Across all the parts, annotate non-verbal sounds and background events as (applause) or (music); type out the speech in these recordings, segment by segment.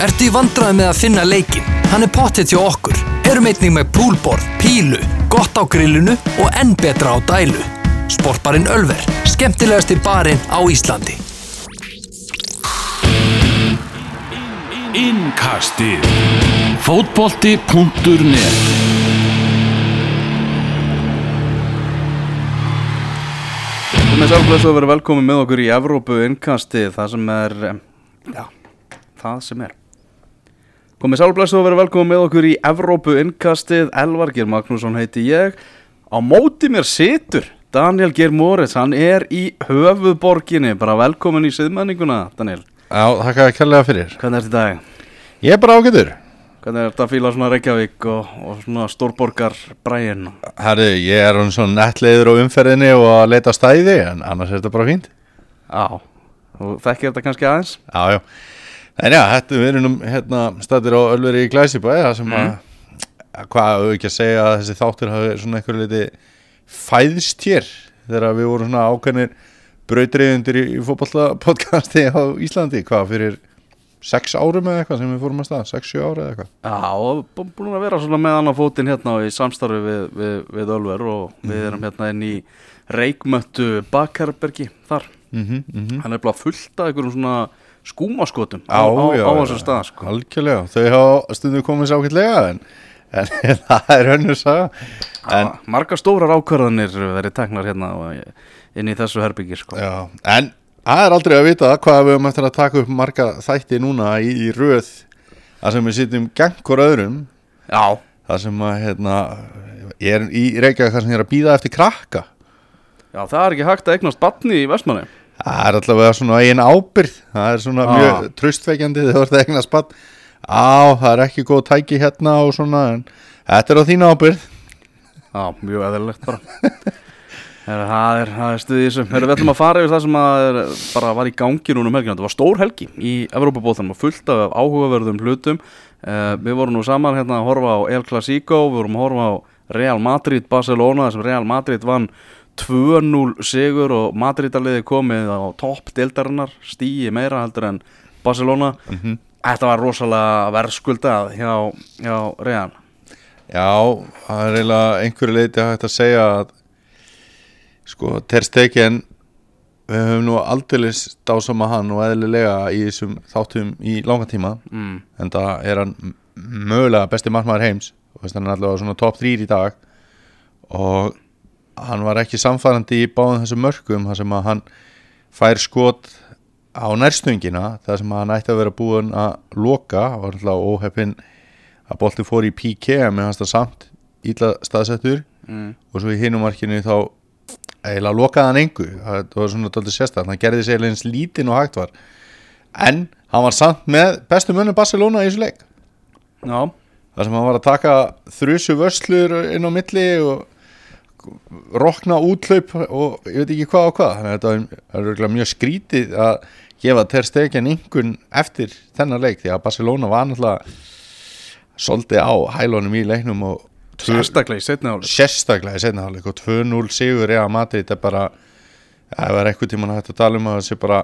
Ertu í vandræði með að finna leikin? Hann er pottet hjá okkur. Erum einnig með púlborð, pílu, gott á grillinu og enn betra á dælu. Sportbarinn Ölver, skemmtilegasti barinn á Íslandi. Innkastið Fótbolti.net Komið sálflæs og verið velkomin með okkur í Evrópu innkasti það sem er já, það sem er Komið sálflæs og verið velkomin með okkur í Evrópu innkastið. Elvar Geir Magnússon heiti ég. Á móti mér situr Daniel Geir Moritz, hann er í höfuborginni, bara velkomin í siðmenninguna Daniel, Já, þakka að kærlega fyrir. Hvernig er þetta í dag? Ég er bara ágætur. Hvernig er þetta að fíla svona Reykjavík og, og svona stórborgar bræinn? Herri, ég er hann svona nettleiður á umferðinni og að leita stæði en annars er þetta bara fínt. Já, þú þekkir þetta kannski aðeins? Já, já En já, þetta við erum hérna stættir á Ölveri í Glæsibæ það sem að, hvað hefur ekki að segja að þessi þáttur hafi svona einhver liti fæðst hér þegar við vorum svona ákveðnir brautriðundir í, í fótballa podcasti á Íslandi, hvað fyrir sex árum eða eitthvað sem við fórum að stað, sex, sjö ára eða eitthvað. Já, og bú- búin að vera svona með annan fótinn hérna í samstarfi við, við, við Ölver og við erum hérna inn í reikmöttu bakherbergi þar. mm -hmm, Hann er bara fullt af einhverjum svona skúmaskotum á, á, á þessum stað sko. Algjörlega, þau hafa stundum komið sér ákveðlega en, en (laughs) það er önnur saga Margar stórar ákvarðanir verið teknar hérna og inn í þessu herbyggi sko. en það er aldrei að vita hvað við höfum eftir að taka upp marga þætti núna í, í röð það sem við sitjum gegn hvort öðrum Já, það sem að hérna, ég er í Reykjavík þar sem ég er að býða eftir krakka já, það er ekki hægt að eignast batni í Vestmanni. Það er allavega svona eigin ábyrð það er svona Ah. mjög tröstveikjandi þegar þú ert að eigna spatt á, það er ekki góð tæki hérna og svona en þetta er á þína ábyrð Já, mjög eðlilegt bara. Heru, það er, það er stuðið í þessu. Heru, við ætlum að fara yfir það sem er, bara var í gangi núna um helgina. Það var stór helgi í Evrópabóðanum og fullt af áhugaverðum hlutum. Uh, við vorum nú saman hérna að horfa á El Clasico, við vorum að horfa á Real Madrid Barcelona, þar sem Real Madrid vann 2-0 sigur og Madrid-aliði komið á topp deildarinnar, stíi meira heldur en Barcelona. Þetta var rosalega verðskuldað hjá, hjá Real. Já, það er eiginlega einhverju leiti hægt að segja að sko, Ter Stegen við höfum nú aldeilis dásama hann og eðlilega í þessum þáttum í langa tíma Mm. en það er hann mögulega besti markmaður heims og hann er allavega svona top 3 í dag og hann var ekki samfærandi í báðum þessum mörkum þar sem að hann fær skot á nærstöngina þar sem að hann ætti að vera búin að loka var alltaf óheppin að bolti fór í PK en með hans það samt ítla staðsettur. Mm. og svo í hinum markinu þá eiginlega lokaði hann engu. Það var svona dálítið sérstætt, hann gerði sér eins lítinn og hægt var. En hann var samt með bestu mönnum Barcelona í þessu leik. Já, þar sem hann var að taka þrusu vöslur inn á milli og rokna útlaup og ég veit ekki hvað og hvað. Þannig að þetta er mjög skrítið að gefa Ter Stegen yngun eftir þennan leik því að Barcelona var náttúrulega svolítið á hælunum í leiknum og sérstaklega í setni áli sérstaklega í setna hálfleik og 2-0 sigur Real Madrid er bara það er eitthvað tíman hægt að tala um að það sé bara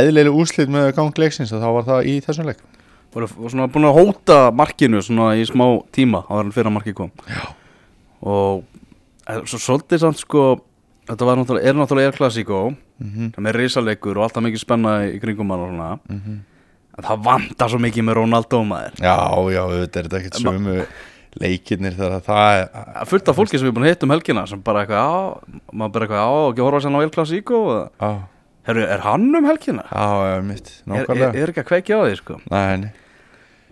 eðlileg úslit með gang leiksins og þá var það í þessum leik. Voru svona búin að hóta markinu svona í smá tíma á þannig fyrir að markið kom? Já. og svo svolítið samt sko þetta var náttúrulega, er náttúrulega er klassíkó sem er risaleikur og alltaf mikið spenna í kringum hann og svona. En það vantar svo mikið með Ronaldo maður. Já, já, þetta er ekkert sömu leikirnir þegar að það er Það er fullt af fólki sem við búin að hitta um helgina sem bara eitthvað, já, maður bara eitthvað, já, ekki að horfa sérna á El Clasico og Herru, er hann um helgina? já, mitt, Er, er, nákvæmlega. er ekki að kveikja á því, sko. Nei, nei,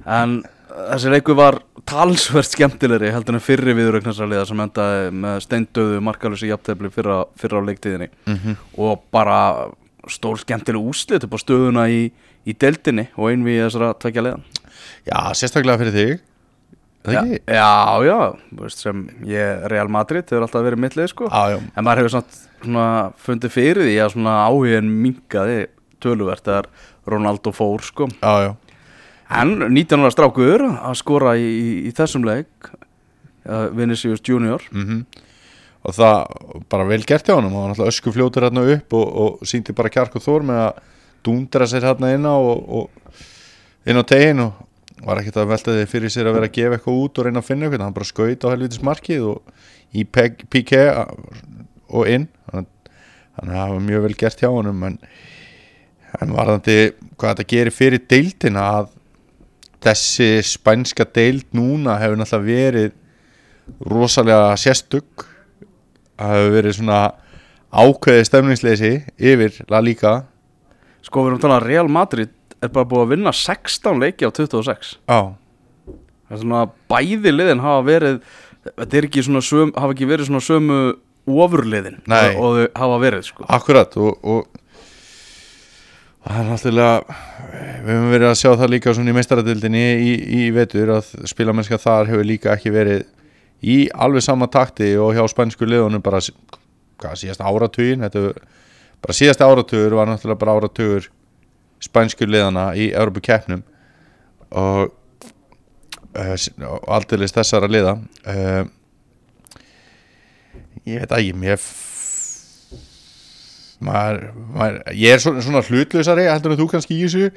En þessi leikur var talsvert skemmtilegri heldur en fyrri viðrögnarsaliða sem endaði með steindöðu markalösi jafntefli fyrra, fyrra á leiktíðinni. Mhm. og bara stór skemmtileg úslit upp á stöðuna í, í deildinni og einvið þessara tvekja leiðan já, sérstaklega fyrir þig. Já, já, já, veist sem ég, Real Madrid hefur alltaf verið mittlið sko. Já, já, en maður hefur samt svona fundið fyrir því að svona áhugin minkaði töluvert þegar Ronaldo fór sko. Já, já En 19 ára strákur að skora í, í, í þessum leik uh, Vinicius Junior. Mm og það bara vel gert hjá hann og hann alltaf ösku fljótur hérna upp og, og síndi bara kjark og þór með að dúndra sér hérna inn á og, og inn á tegin og var ekkert að velta þig fyrir sér að vera að gefa eitthvað út og reyna að finna eitthvað. Hann bara skaut á helvitis markið og í PK og inn. Þannig að það var mjög vel gert hjá honum en, en varðandi hvað þetta gerir fyrir deildina að þessi spænska deild núna hefur náttúrulega verið rosalega sérstugg það hefur verið svona ákveðið stemningsleysi yfir La Liga. Sko við erum talað að Real Madrid er bara búið að vinna 16 leiki á 26 Já, Það er svona bæði liðin hafa verið Þetta er ekki svona söm, hafa ekki verið svona sömu ofurliðin Nei. og þau hafa verið sko. Akkurat og, og það er náttúrulega við höfum verið að sjá það líka svona í meistaradildinni í, í vetur að spilamennska þar hefur líka ekki verið í alveg sama takti og hjá spænsku liðunum bara hvað, síðasta áratugin er bara síðasta áratugur var náttúrulega bara áratugur spænsku liðana í Európa keppnum og uh, og aldeilis þessara liða. Uh, ég veit ekki mér f- maður, maður ég er svona, svona hlutlausari heldur en þú kannski í þessu.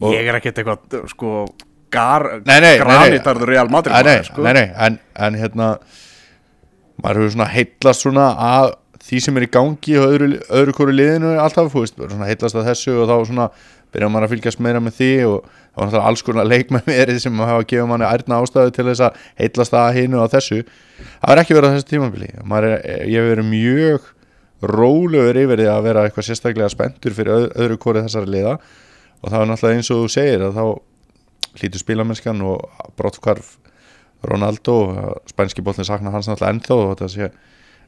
Og, Ég er ekkert eitthvað sko granitarður Real Madrid Nei, nei, sko. nei, nei, en, en hérna maður hefur svona heitlast svona að því sem er í gangi og öðru, öðru hverju liðinu alltaf, þú veist, bara svona heitlast að þessu og þá svona byrjar maður að fylgjast meira með því og þá var alls konar leikmenn (laughs) verið sem hafa gefið manni ærna ástæðu til þess að heitlast að hinu og þessu. Það er ekki verið á þessu er, ég hef verið mjög rólegur yfir því að vera eitthvað sérstaklega spenntur fyrir öð, öðru hverju þessari liða. Og það er náttúrulega eins og þú segir að þá hlýtur spilamennskan og brottkvarf Ronaldo spænski bóllin sakna hans náttúrulega ennþá og þetta sé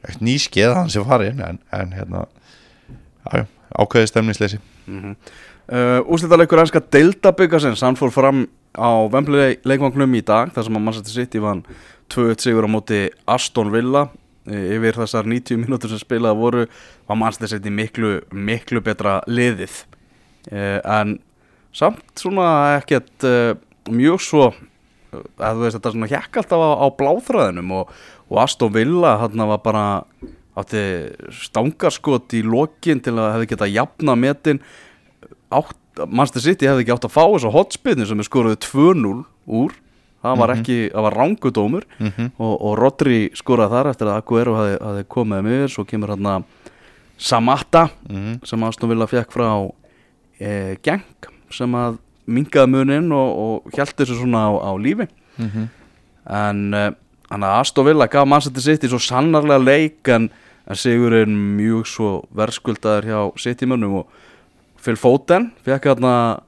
ekkert nýskeið að hann sé farin en, en hérna já, já, ákveðið stemningsleysi. Uh, Úslitaleikur ennska Deildabyggasins hann fór fram á Vembley leikvangnum í dag þar sem að Manchester City vann 2-1 sigur á móti Aston Villa yfir þessar 90 mínútur sem spilað voru var Manchester City miklu, miklu betra liðið. Uh, en samt svona ekkert uh, mjög svo að þú veist þetta svona hjekk alltaf á, á bláþræðinum og, og Aston Villa hann var bara átti stangarskot í lokin til að hefði getað jafna metin. Manchester City hefði ekki átt að fá þess að hotspinni sem er skoruði 2-0 úr það var ekki, það var rángudómur Mhm. og, og Rodri skoraði þar eftir að Aguero hefði, hefði komið um yfir svo kemur hann að Samatta Mhm. sem Aston Villa fekk frá e, Genk sem að mingaði munin og, og held þessu svona á, á lífi Mhm. en að Aston Villa gaf Manchester City svo sannarlega leik en, en sigurinn mjög svo verðskuldaður hjá City-mönnum og Phil Foden fekk hérna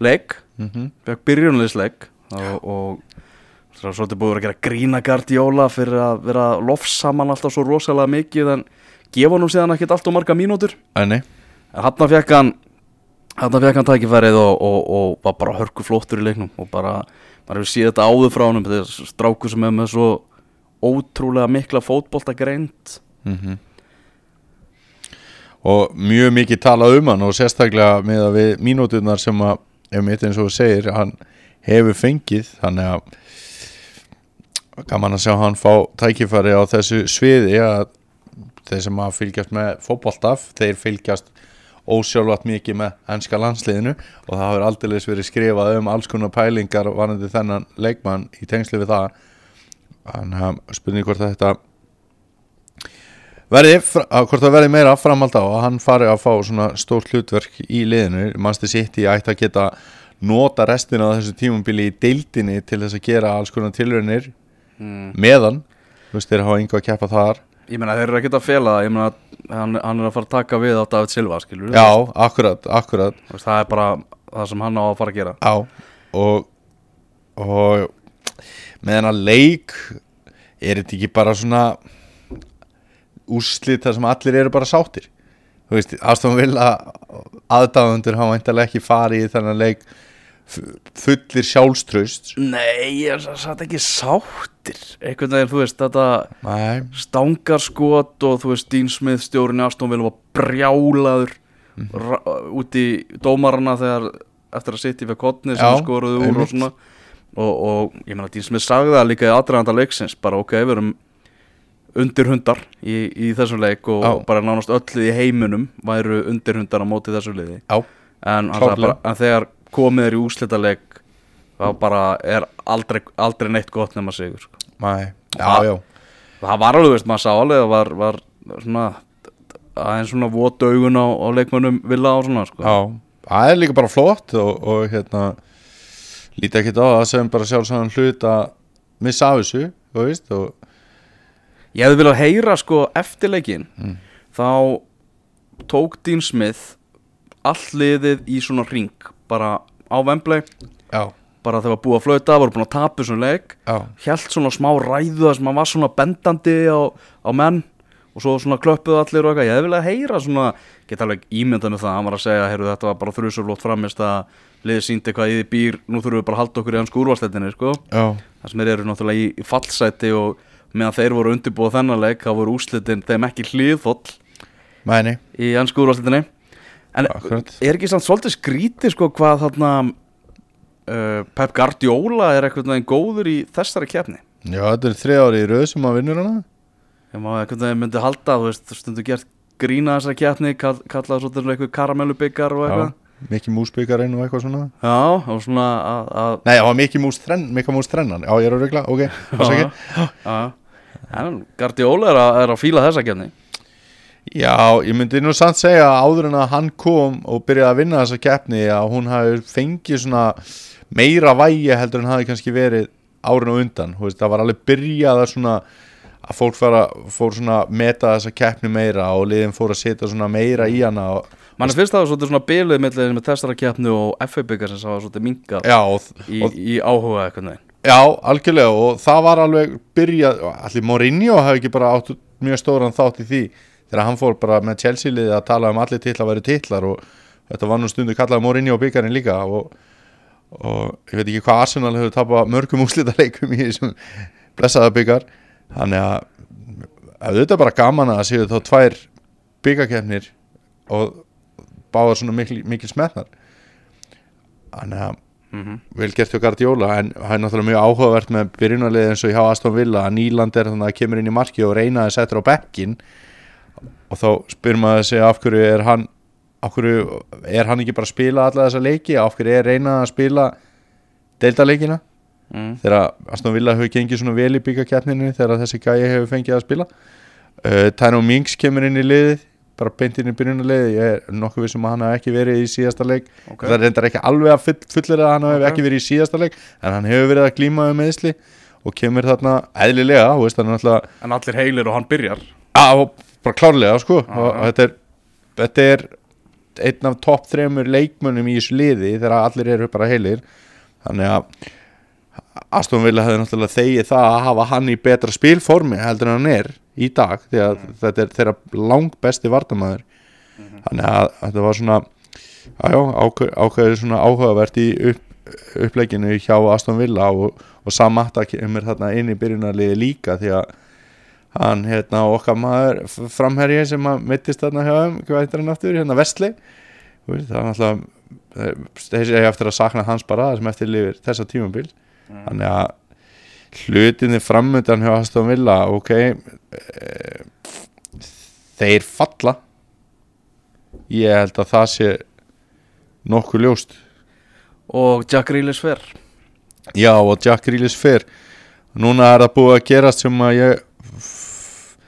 leik, Mhm. fekk byrjunleisleik og, það er svolítið búið að gera grína Guardiola fyrir að vera lofsaman alltaf svo rosalega mikið en gefa honum síðan ekkert allt og marga mínútur. En hann fekk hann hann fekk hann tækifærið og, og, og var bara hörku flottur í leiknum og bara, maður hefur séð þetta áður frá honum þetta er stráku sem er með svo ótrúlega mikla fótbolta greint Mhm. og mjög mikið talað um hann og sérstaklega með að við mínúturnar sem að ef mitt eins og segir hann hefur fengið þannig að gaman að sjá hann fá tækifæri á þessu sviði að þeir sem að fylgjast með fótboltaf þeir fylgjast ósjálfvægt mikið með ennska landsliðinu og það hefur aldrei verið skrifað um alls konar pælingar varandi þennan leikmann í tengslu við það. Þannig að spurning hvort þetta verði, hvort það verði meira framhald á að hann fari að fá svona stórt hlutverk í liðinu, mannstu sitt í ætti að geta nota restina af þessu tímambili í deildinni til þess að gera alls konar tilraunir mm. meðan, þú veist þeir hafa einhver að keppa þar. Ég meina þeir eru ekkert að fela það ég meina hann, hann er að fara að taka við á David Silva skilur já, akkurat, akkurat. Það er bara það sem hann á að fara að gera. Já, og og með hennar leik er þetta ekki bara svona úrslit þar sem allir eru bara sáttir? Þú veist, Aston Villa aðdáðundur hafa eintalega ekki farið í þennan leik fullir sjálfströst nei, ég satt ekki sáttir. Einhvern veginn, þú veist, þetta Nei, stangarskot og þú veist Dean Smith stjórinn í Aston Villa var brjálaður Mhm. út í dómarana þegar eftir að sitja við kotni sem skoruðu úr og svona. Og, og ég meina Dean Smith sagði það líka í aðdraganda leiksins bara ok, við erum undir hundar í, í þessum leik og Já. bara nánast öll í heiminum væru undir hundar á móti þessu liði. Já, en, bara, en þegar komið er í úslitaleik það bara er aldrei, aldrei neitt gott nema sigur sko. Nei, já, já. það var alveg, veist, maður sá alveg að var, var svona aðeins svona vot augun á, á leikmönnum vilja á svona sko. Já, það er líka bara flott og, og hérna líti ekki á það sem bara sjálfsagðan hlut að missa af þessu, þú veist og ég hefði viljað heyra sko eftir leikin þá tók Dean Smith all liðið í svona ring bara á Wembley. Já, bara þegar var búið að flöta, voru búin að tapa svona leik. Held svona smá ræðu sem hann var svona bendandi á, á menn. Og svo svona klöppuðu allir og eitthvað. Ég hefði viljað heyra svona, geta alveg ímyndað með það hann var að segja, heyrðu þetta var bara þrjusuflótt framist að liðið síndi hvað í því býr. Nú þurfum við bara að halda okkur í hans úrvarsleitinni sko. það sem þeir eru náttúrulega í, fallsæti og meðan þeir voru undirbúið þennan leik þá voru úrslitin þeim ekki hlýðfóll mæni í hans úrvarsleitinni en Akkurat. er ekki samt svolítið skrítið sko hvað þarna uh, Pep Guardiola er eitthvað veginn góður í þessari keppni Já, þetta er þrið ári í röð sem að vinnur hana Ég má eitthvað veginn myndi halda, þú veist, stundu gert grína þessari keppni, kall, kallað svo til eitthvað karamellubyggar og eitthvað. Mikki Músbyggarinn og eitthvað svona Já, og svona að, að Nei, það var Mikki Mús þrenn, Mikka Mús þrennan Já, ég er að regla, ok, (laughs) ásaki já, en Guardiola er að, er að fíla þessa keppni. Já, ég myndi nú samt segja að áður en að hann kom og byrjaði að vinna þessa keppni að hún hafi fengið svona meira vægi heldur en hafi kannski verið árin og undan, veist, það var alveg byrjað að svona að fólk fara, fór svona að meta þessa keppni meira og liðin fór að setja svona meira í hana og, Man er fyrst að það var svona bilið með, með þessara keppni og FA byggar sem sá svolítið minkað Já, og, í, og, í áhuga eitthvað veginn. já, algjörlega og það var alveg byrjað, allir Mourinho hafi ekki bara átt mjög stóran þátt í því þegar hann fór bara með Chelsea liðið að tala um allir titlar væri titlar og þetta var nú stundu kallað Mourinho byggarinn líka og, og ég veit ekki hvað Arsenal hefur tapað mörgum (laughs) úslitaleikum í þessum blessaða byggar þannig að auðvitað bara gaman að séu þá tvær byggarkeppnir og báða svona mikil, mikil smetnar. Þannig að Mm vel gert hjá Guardiola en það er náttúrulega mjög áhugavert með byrjunarlið eins og hjá Aston Villa að Nýland er þannig að kemur inn í marki og reyna að setja á bekkin og þá spyr maður sig af hverju er hann af hverju er hann ekki bara að spila alla þessa leiki af hverju er reyna að spila deildaleikina Mm. þegar Aston Villa hefur gengið svona vel í byggakeppninu þegar þessi gæi hefur fengið að spila uh, Tano Minks kemur inn í liðið bara beint inn í byrjunarliðið ég er nokkuð vissum að hann hef ekki verið í síðasta leik Ok. það reyndar ekki alveg að full, fullir að hann hef Ok. ekki verið í síðasta leik en hann hefur verið að glíma um meðsli og kemur þarna eðlilega veist, er En allir heilir og hann byrjar. á, bara klárlega sko. Þetta er þetta er einn af topp þremur leikmönnum í þessu liði þegar allir eru bara heilir. Þannig að Aston Villa hefði náttúrulega þegið það að hafa hann í betra spilformi heldur en hann er í dag því að þetta er þeirra langt besti vardamaður þannig að þetta var svona ákveður svona áhugavert í upp, uppleginu hjá Aston Villa og, og Samatta kemur þarna inn í byrjunarliði líka því að hann hérna okkar maður f- framherji sem að mittist þarna þeim, hvað heitir hann aftur, hérna Vestli það er eh, þessi eigi eftir að sakna hans bara sem eftir lifir þessa tímabil. Þannig að hlutinni framöndan hjá Aston Villa ok e, þeir falla. Ég held að það sé nokkuð ljóst. Og Jack Grealish fer. já og Jack Grealish fer. Núna er það búið að gerast sem að ég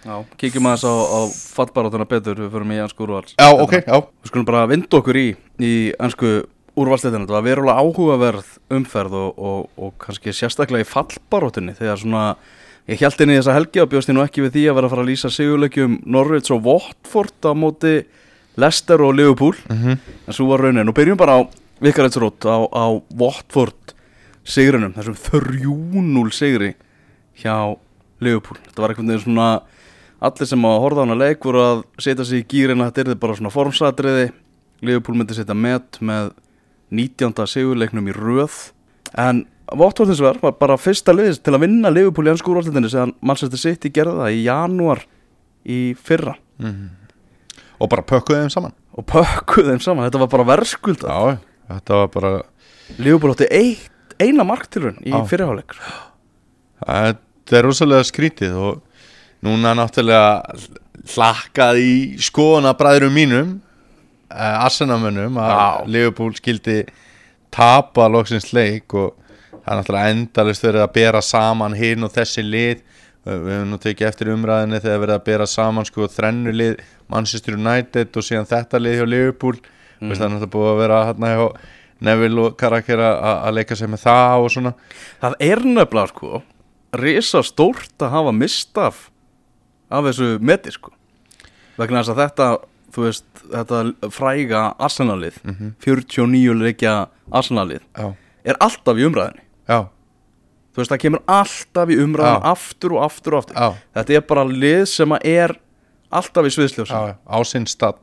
Já, kíkjum aðeins á, á fallbarátuna betur, við förum í ansku úrvals. já ok, já, Við skulum bara vinda okkur í, í ansku úrvalsleitina. Þetta var verulega áhugaverð umferð og, og, og kannski sérstaklega í fallbarátunni þegar svona, ég held inn í þessa helgi og bjóst ég nú ekki við því að vera að fara að lýsa sigurleikjum Norwich og Watford á móti Leicester og Liverpool. mm En svo var raunin og byrjum bara á Vikarætsrót á, á Watford sigrunum, þessum 3-0 sigri hjá Liverpool. Þetta var veginn svona allir sem að horfa á hana leik voru að setja sig í gýrin að þetta er bara svona formsatriði. Liverpool myndi setja met með 19. sigurleiknum í röð. En þess var bara fyrsta liðis til að vinna Liverpool í ennsku úrvalstendinni sem Manchester City gerði það í janúar í fyrra. Og bara pökkuðu þeim saman. Og pökkuð þeim saman, þetta var bara verðskulda já, þetta var bara Liverpool átti eitt, eina marktilrun í fyrirháleik þetta er rosalega skrítið og núna náttúrulega hlakkað í skoðanabræðurum mínum uh, Arsenamönnum að. Liverpool skildi tapa loksins leik og það er náttúrulega endalist verið að bera saman hinn og þessi lið við höfum nú tekið eftir umræðinni þegar verið að bera saman sko þrennu lið Manchester United og síðan þetta lið hjá Liverpool mm. það er náttúrulega búið að vera hérna hjá Neville og Karakir að leika sig með það og svona Það er nefnilega sko risa stórt að hafa mistaf af þessu meti sko. Vegna þess að þetta þú veist, þetta fræga Arsenalið, 49 leikja Arsenalið, já, er alltaf í umræðinni já, þú veist, það kemur alltaf í umræðin Já. aftur og aftur og aftur. Já, þetta er bara lið sem er alltaf í sviðsljósa á sinn stall.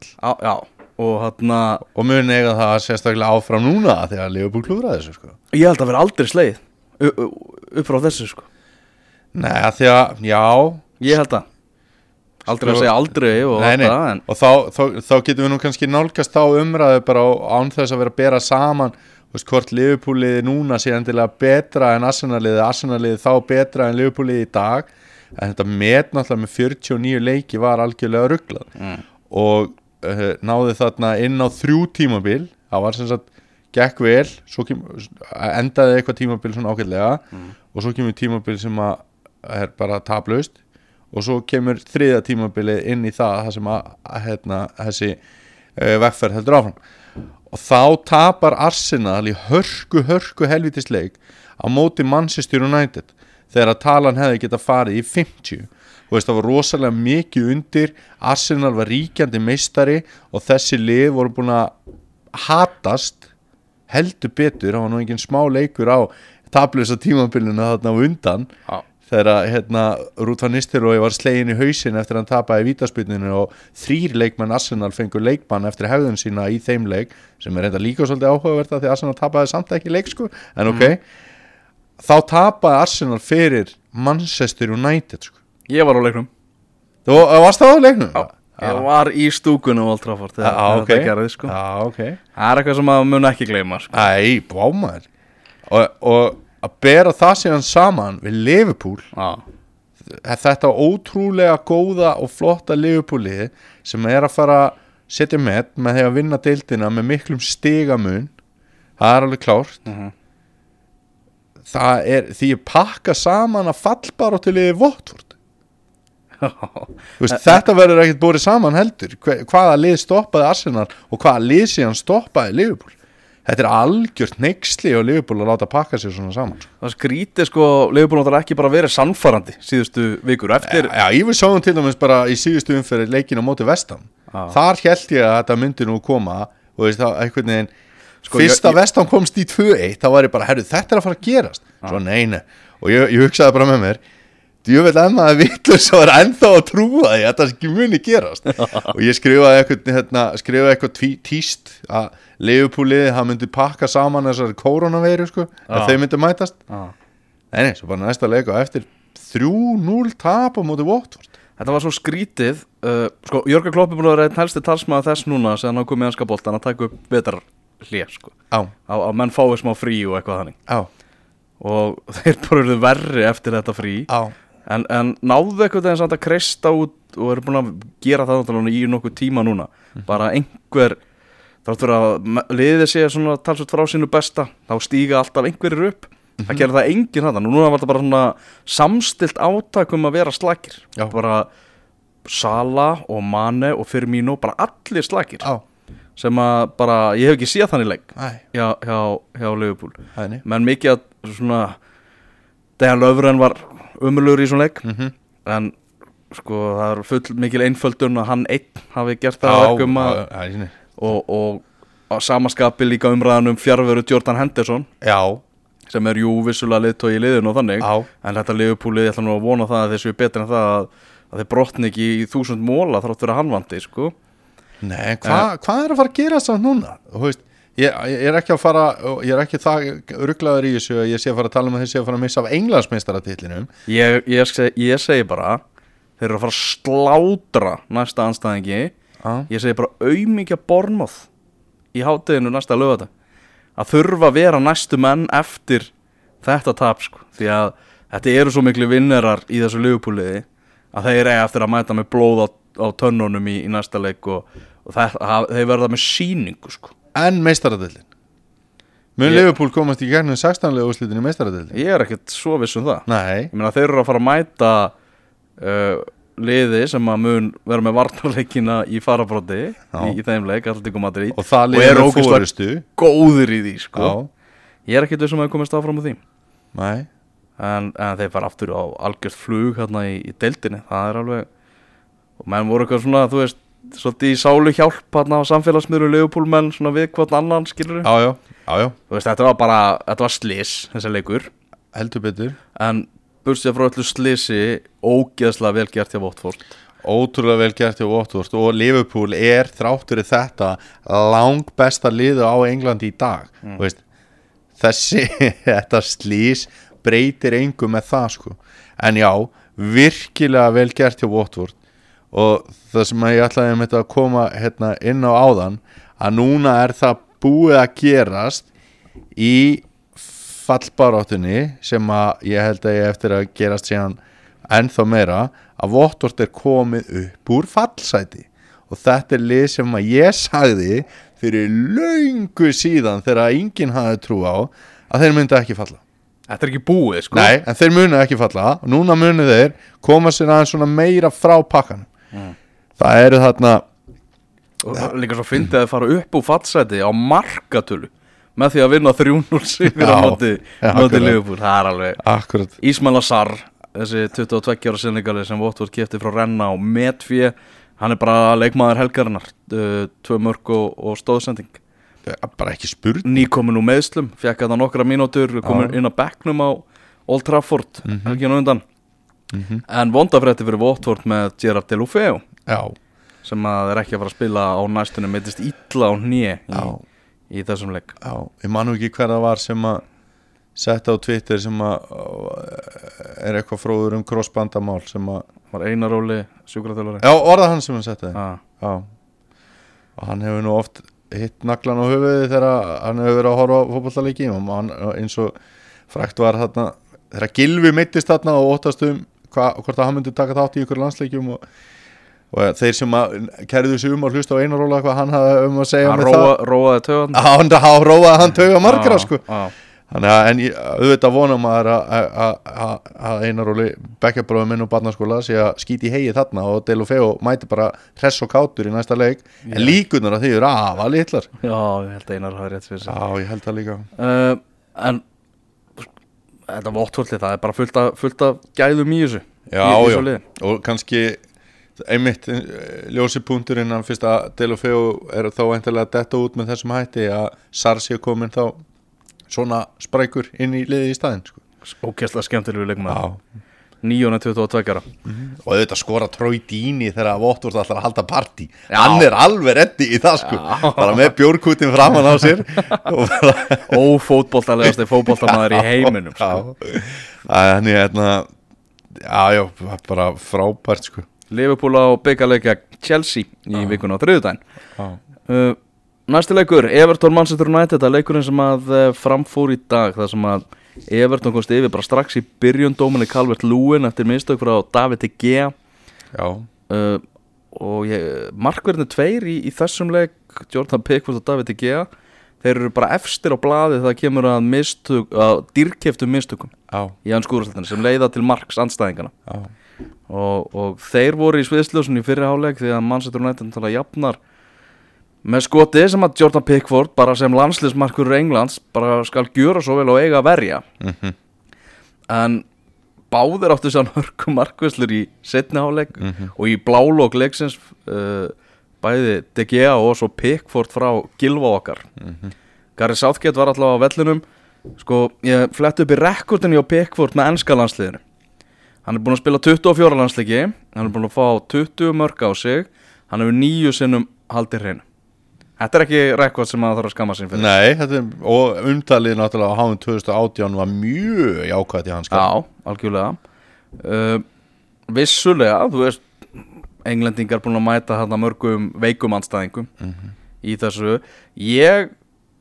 Og hann og mun eiga það sérstaklega áfram núna þegar Liverpool klúðra þessu sko. Ég held að vera aldrei sleið upp frá þessu sko. Nei, að því að, já. Ég held að aldrei að segja aldrei og Nei, nei, en og þá, þá, þá getum við nú kannski nálgast þá umræðu bara á- án þess að vera að bera saman veist, hvort Liverpooliði núna sé endilega betra en Arsenaliði Arsenaliði þá betra en Liverpooliði í dag. En þetta met náttúrulega með 49 leiki var algjörlega rugglað Mm. og uh, náði þarna inn á þrjú tímabil. Það var sem sagt gekk vel kem, endaði eitthvað tímabil svona ágætlega og svo kemur tímabil sem að er bara taplaust og svo kemur þriða tímabilið inn í það það sem að, hérna, þessi uh, vegferð heldur áfram. Og þá tapar Arsenal í hörku, hörku helvitisleik á móti Manchester United þegar að talan hefði geta farið í 50 þú veist það var rosalega mikið undir Arsenal var ríkjandi meistari og þessi lið voru búin að hatast heldur betur, það var nú engin smá leikur á tablösa tímabilinu þarna á undan. Já. Þegar hérna, Ruth van Nistelrooy var slegin í hausin eftir að hann tapaði vítaspyrninu og þrýr leikmenn Arsenal fengur leikmann eftir hefðun sína í þeim leik sem er reynda líka svolítið áhugavert að því Arsenal tapaði samt ekki leik sko, en ok þá tapaði Arsenal fyrir Manchester United sko. ég var á leiknum þú varst það á leiknum? Já, ég var í stúkunum Old Trafford þegar Já, þegar ok. þetta gerði sko. Já, ok það er eitthvað sem maður mun ekki gleyma sko. Æ, bámaður og, og að bera það síðan saman við Liverpool. Já. þetta ótrúlega góða og flotta Liverpool-lið sem er að fara að setja með með því að vinna deildina með miklum stigamun. Það er alveg klárt. Mhm. það er því að pakka saman að fallbara til liði Votford (laughs) veist, þetta verður ekkert búið saman heldur. Hvaða lið stoppaði Arsenal og hvaða lið síðan stoppaði Liverpool þetta er algjört neyksli á Liverpool að láta pakka sér svona saman það skrítið sko Leifbúl náttúrulega ekki bara verið sannfærandi síðustu vikur eftir Já, ég vil sáum til dæmis bara í síðustu umferð leikin á móti vestam Já. Þar held ég að þetta myndi nú koma og veist það, einhvern veginn Sko, Fyrst ég- að vestam komst í 2-1 þá var ég bara, herru, þetta er að fara að gerast. Svo neina, og ég, ég hugsaði bara með mér Emma að villur svo er ennþá að trúa því að ekki muni gerast. (laughs) Og ég skrifaði eitthvað, hérna, skrifaði eitthvað tíst að Leifupúliði, það myndi pakka saman þessari koronaveiru sko, að þau myndi mætast. Nei, nei, svo bara næsta leik og eftir 3-0 tap á móti Watford. Þetta var svo skrítið uh, sko, Jörgur Klopp er búin að vera einn helsti talsmaður þess núna sem hann komið í anska boltan að taka upp vetar hlýja sko. Á, á, á menn fái smá frí og eitthvað þannig. Á, og (laughs) þeir bara eru verri eftir þetta frí. Á en, en náðu eitthvað þegar samt að kreista út og eru búin að gera það í nokkuð tíma núna. Bara einhver þáttur að liðið sé svona talsvöld frá sínu besta þá stíga alltaf einhverjir upp. Það gerir það enginn þetta núna var þetta bara svona samstilt átak um að vera slakir. Já. bara Sala og Mane og Firmino bara allir slakir. Á, sem að bara, ég hef ekki séð þannig leik æ, hjá, hjá, hjá Liverpool. Menn mikið að svona Dejan Löfren var umulugur í svona leik. Mm en sko það er full mikil einföldun að hann einn hafi gert það að verkum að Já, og, og samaskapi líka umræðan um fjárveru Jordan Henderson. Já, sem er jú vissulega liðtói í liðinu og þannig. Á en þetta liðupúlið, ég ætla nú að vona það að þeir séu betri en það að, að þeir brotni ekki í þúsund móla þrátt fyrir að hann vandi sko. Nei, hva, hvað er að fara að gera samt núna? Þú veist, ég, ég er ekki að fara ég er ekki það rugglaður í þessu að ég sé að fara að tala um að þeir sé að fara að missa af englandsmeistaratitlinum ég, ég, seg, ég segi bara þeir eru að fara að slátra næsta anstæðingi Já, ég segi bara auðmikja bornmoð í hátíðinu næsta lögata að þurfa að vera næstu menn eftir þetta tap sko. því að þetta eru svo miklu vinnerar í þessu lögupúliði að þeir eiga eftir að mæta með blóð á, á tönnunum í, í næsta leik og, og það, það, þeir verða með síningu sko. En meistaratitlin Mun Liverpool komast í gegnum 16. úrslitin í meistaradeildin? Ég er ekkert svo viss um það. Nei, Ég meina þeir eru að fara að mæta uh, liði sem að mun vera með varnarleikina í farabróti í, í þeim leik, Alltíku Madrid. Og það Og liður eru með fórustu góðir í því sko. Já, Ég er ekkert vissum að þeir komast áfram úr því. Nei. En, en þeir fara aftur á algjört flug hérna í, í deildinni, það er alveg og menn voru eitthvað svona, þú veist svolítið í sálu hjálp hérna á samfélagsmiðru leifupúlmenn svona við hvort annan skilur Já, já, já, já, þú veist, þetta var bara, þetta var slis þessi leikur, heldur betur. En bursið frá öllu slisi ógeðslega vel gert hjá Votford Ótrúlega vel gert hjá Watford og Liverpool er þráttur í þetta lang besta liðu á Englandi í dag. Mm. veist, þessi, (laughs) þetta slís breytir engu með það sko. En já, virkilega vel gert hjá Watford og það sem ég ætlaði þetta að koma hérna, inn á áðan að núna er það búið að gerast í fallbaráttunni sem að ég held að ég eftir að gerast síðan ennþá meira að Votvort er komið upp úr fallsæti. Og þetta er lið sem að ég sagði fyrir löngu síðan þegar enginn hafði trú á að þeir myndi ekki falla. Þetta er ekki búið, sko. Nei, en þeir munu ekki falla. Og núna munu þeir koma sér aðeins svona meira frá pakkan það eru þarna og líka svo fyndið að fara upp úr fattsæti á markatölu með því að vinna 3-0 sigur á móti. Liverpool það er alveg akkurat Ismail Assar þessi 22 ára sinningali sem Votvort kefti frá Renna og Medfjö hann er bara leikmaður helgarinnar uh, tvö mörg og, og stóðsending bara ekki spurn nýkomin úr meðslum, fekk þetta nokkra mínútur komin inn á bekknum á Old Trafford mm. -hmm. undan en vondafrætti fyrir Votvort með Gerard Delufeu já, sem að er ekki að fara að spila á næstunum mittist illa á hnið í, í þessum leik. Já ég manu ekki hver það var sem að setja á Twitter sem að uh, er eitthvað fróður um crossbandamál sem að var einaróli sjúkraþjólari já, orða hann sem hann setja ah. já. Og hann hefur nú oft hitt naglan á höfuði þegar hann hefur verið að horfa hann, eins og frækt var þarna þegar Gilvi meittist þarna og óttast um hva, hvort að hann myndi taka þátt í ykkur landsleikjum og, og þeir sem að kærðu sig um að hlusta á einaróla hvað hann hafði um að segja hann róa, róaði töðan það hann, róaði hann tauga margra sko. að en auðvitað vonum maður að, að, að, að einar og bekkjabróðum minn og barnaskóla sé að skýti hegi þarna og Delu Feo mæti bara hress og kátur í næsta leik. En líkunar að því eru afa litlar. Já, ég held að einar hafi rétt fyrir sig Já, ég held það líka. Uh, en þetta votthólli, það er bara fullt af, fullt af gæðum í þessu. Já, í, í já, og kannski einmitt eh, ljósi punkturinn að fyrst að Delu Feo er þá eintilega detta út með þessum hætti að Sarsi er komin þá svona sprækur inn í liði í staðinn sko. ókesslega skemmtilegu leikmaður. Já, 922 ára. Og auðvitað skora Trói Díni þegar Votvort ætlar að halda partí. Já. hann er alveg reddi í það sko. Já. bara með bjórkutin framan á sér. (laughs) Og bara ófótboltalegasti fótboltamaður í (laughs) heiminum sko. þannig hérna já, já, bara frábært sko. Liverpool á byggarleika Chelsea í vikuna á já, uh, Næsti leikur, Everton Manchester United Það er leikurinn sem að uh, framfór í dag Það sem að Everton komst yfir bara strax í byrjun Dómini Calvert Lúin eftir mistök frá David De Gea. Já, uh, og ég, markverðinu tveir í, í þessum leik Jordan Pickford og David De Gea þeir eru bara efstir á blaði það kemur að, mistök, að dýrkeftum mistökum já, í hans skúrastættinu sem leiða til marks andstæðingana já, og, og þeir voru í sviðsljósun í fyrri háleik því að Manchester United tala jafnar með skoti sem að Jordan Pickford bara sem landsliðsmarkur Englands bara skal gjöra svo vel og eiga að verja. Mhm, en báðir áttu sann hörku markvæslur í setni háleik mhm, og í blálók leiksins uh, bæði De Gea og svo Pickford frá Gilva okkar. Mhm, Gary Southgate var allavega á vellinum. Sko, ég flett upp í rekordinu á Pickford með ennska landsliðinu. Hann er búinn að spila 24 landsleiki hann er búinn að fá 20 mörg á sig hann hefur nýju sinnum haldið hreinu þetta er ekki rekord sem maður þarf að skamma sín fyrir. Nei, er og umtalið náttúrulega á háum 2018 var mjög jákvætt í hans. Já, algjörlega. Uh, Vissulega, þú veist Englendingar búin að mæta þarna mörgum veikum anstæðingum í þessu. Ég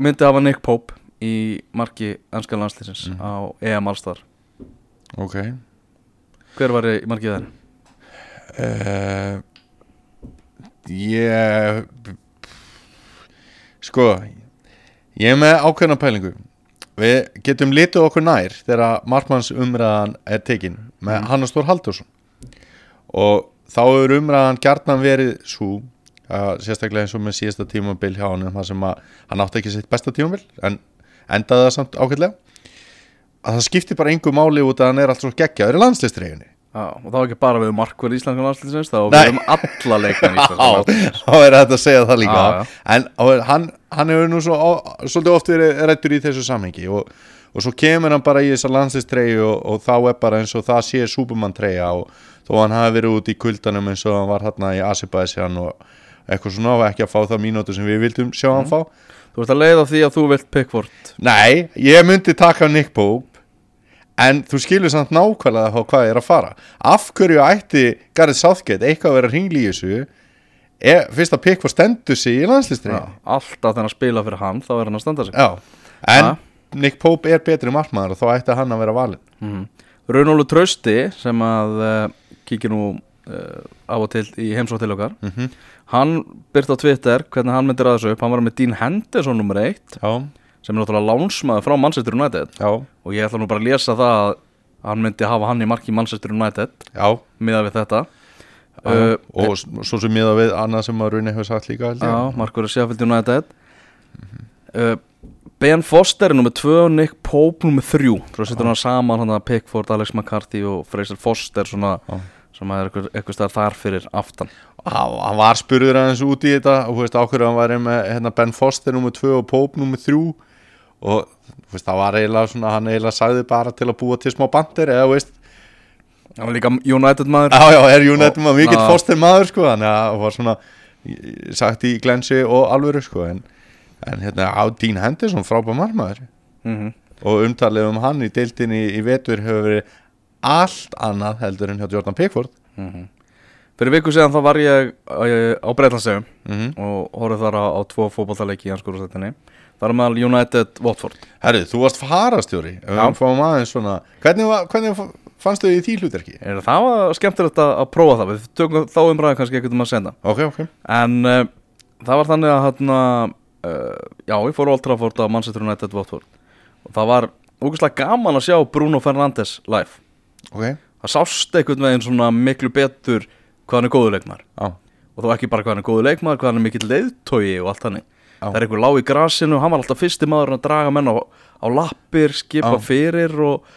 myndi hafa Nick Pope í marki ennska landslýsins á EM Allstar. Ok. Hver var í markið þær? uh, ég sko Ég er með ákveðna pælingu. Við getum litið okkur nær þegar markmanns umræðan er tekin með mm. Hannes Þór Haldursson og þá hefur umræðan gjarnan verið svo uh, sérstaklega eins og með síðasta tímabil hjá hann þar sem að hann átti ekki sitt besta tímabil en endaði það samt ákveðlega að það skiptir bara einhver máli út að hann er allt svo geggjaður í landslistreifinni Já, og það var ekki bara við markverð íslenska landslýsins þá við um alla leikmenn (laughs) íslenska Já, landslýsins þá er þetta að segja það líka. Já, já. en hann, hann hefur nú svo, á, svolítið oft verið rættur í þessu samhengi og, og svo kemur hann bara í þessa landslistreifu og, og þá er bara eins og það sé Superman treyja og þó hann hafi verið út í kuldanum eins og hann var hérna í Asibæsjan og eitthvað svona og ekki að fá það mínútu sem við vildum sjá hann fá. Þú ert að leiða því að þú vilt Pickford. Nei, ég myndi taka Nick Pope en þú skilur samt nákvæmlega á hvað ég er að fara. Af hverju ætti Gareth Southgate eitthvað að vera hringli í þessu? Er, fyrst að Pickford stendur sig í landslistri Já, Alltaf hann spila fyrir hann þá er hann að standa sig. Já, en Ja. Nick Pope er betri markmaður og þá ætti hann að vera valinn. Mm. Runólu Trausti sem að uh, kíkir nú uh, á og til í heimsótt til okkar. Mm hann byrt á Twitter hvernig hann myndir að þessu upp. Hann var með Dean Henderson nummer 1 Já, sem er náttúrulega lánsmaður frá Manchester United. Já, og ég ætla nú bara að lesa það að hann myndi hafa hann í marki Manchester United já, miðað við þetta. Uh, og svo sem miða við annað sem að Rune hefur sagt líka Markur er Sheffield United. Uh, Ben Foster er nummið 2 og Nick Pope nummið 3 Svo setur hann saman hann að Pickford, Alex McCarthy og Fraser Foster svona, Já. sem er eitthvað, staðar þar fyrir aftan. Hann hann var spurður aðeins út í þetta og þú veist ákveður hann var með hérna, Ben Foster nummer 2 og Pope nummer 3 og veist það var eiginlega svona hann eiginlega sagði bara til að búa til smá bandir eða veist. Það var líka United maður. Já, já, er United maður mikill Já. Foster maður sko, þannig að það var svona í- í- sagt í glensi og alvöru sko, en, en hérna á Dean Henderson frábæð margmaður mm og umtalið um hann í deildinni í vetur hefur verið allt annað heldur en hjá Jordan Pickford. Fyrir viku síðan þá var ég uh, á Breitlandsegum mm og horfði þar á, á tvo fótballtaleiki í hans skúrastættinni Það er meðal United Watford. Herru, þú varst farastjóri svona hvernig, var, hvernig fannst þau í því hlutverki? Er það var skemmtilegt að, að prófa það. Við tökum þá umræði kannski ekkert um að senda Ok, ok. En uh, það var þannig að hérna, uh, já, ég fór Old Trafford á Manchester United Watford. Og það var ógæslega gaman að sjá Bruno Fernandes live. Ok, Það sást einhvern veginn svona miklu betur hvað hann er góður leikmaður. Já, og þá ekki bara hvað hann er góður leikmaður, hvað hann er mikill leiðtogi og allt þannig. Það er einhver lág í grasinu og hann var alltaf fyrsti maður að draga menn á, á lappir, skipa Já. fyrir og,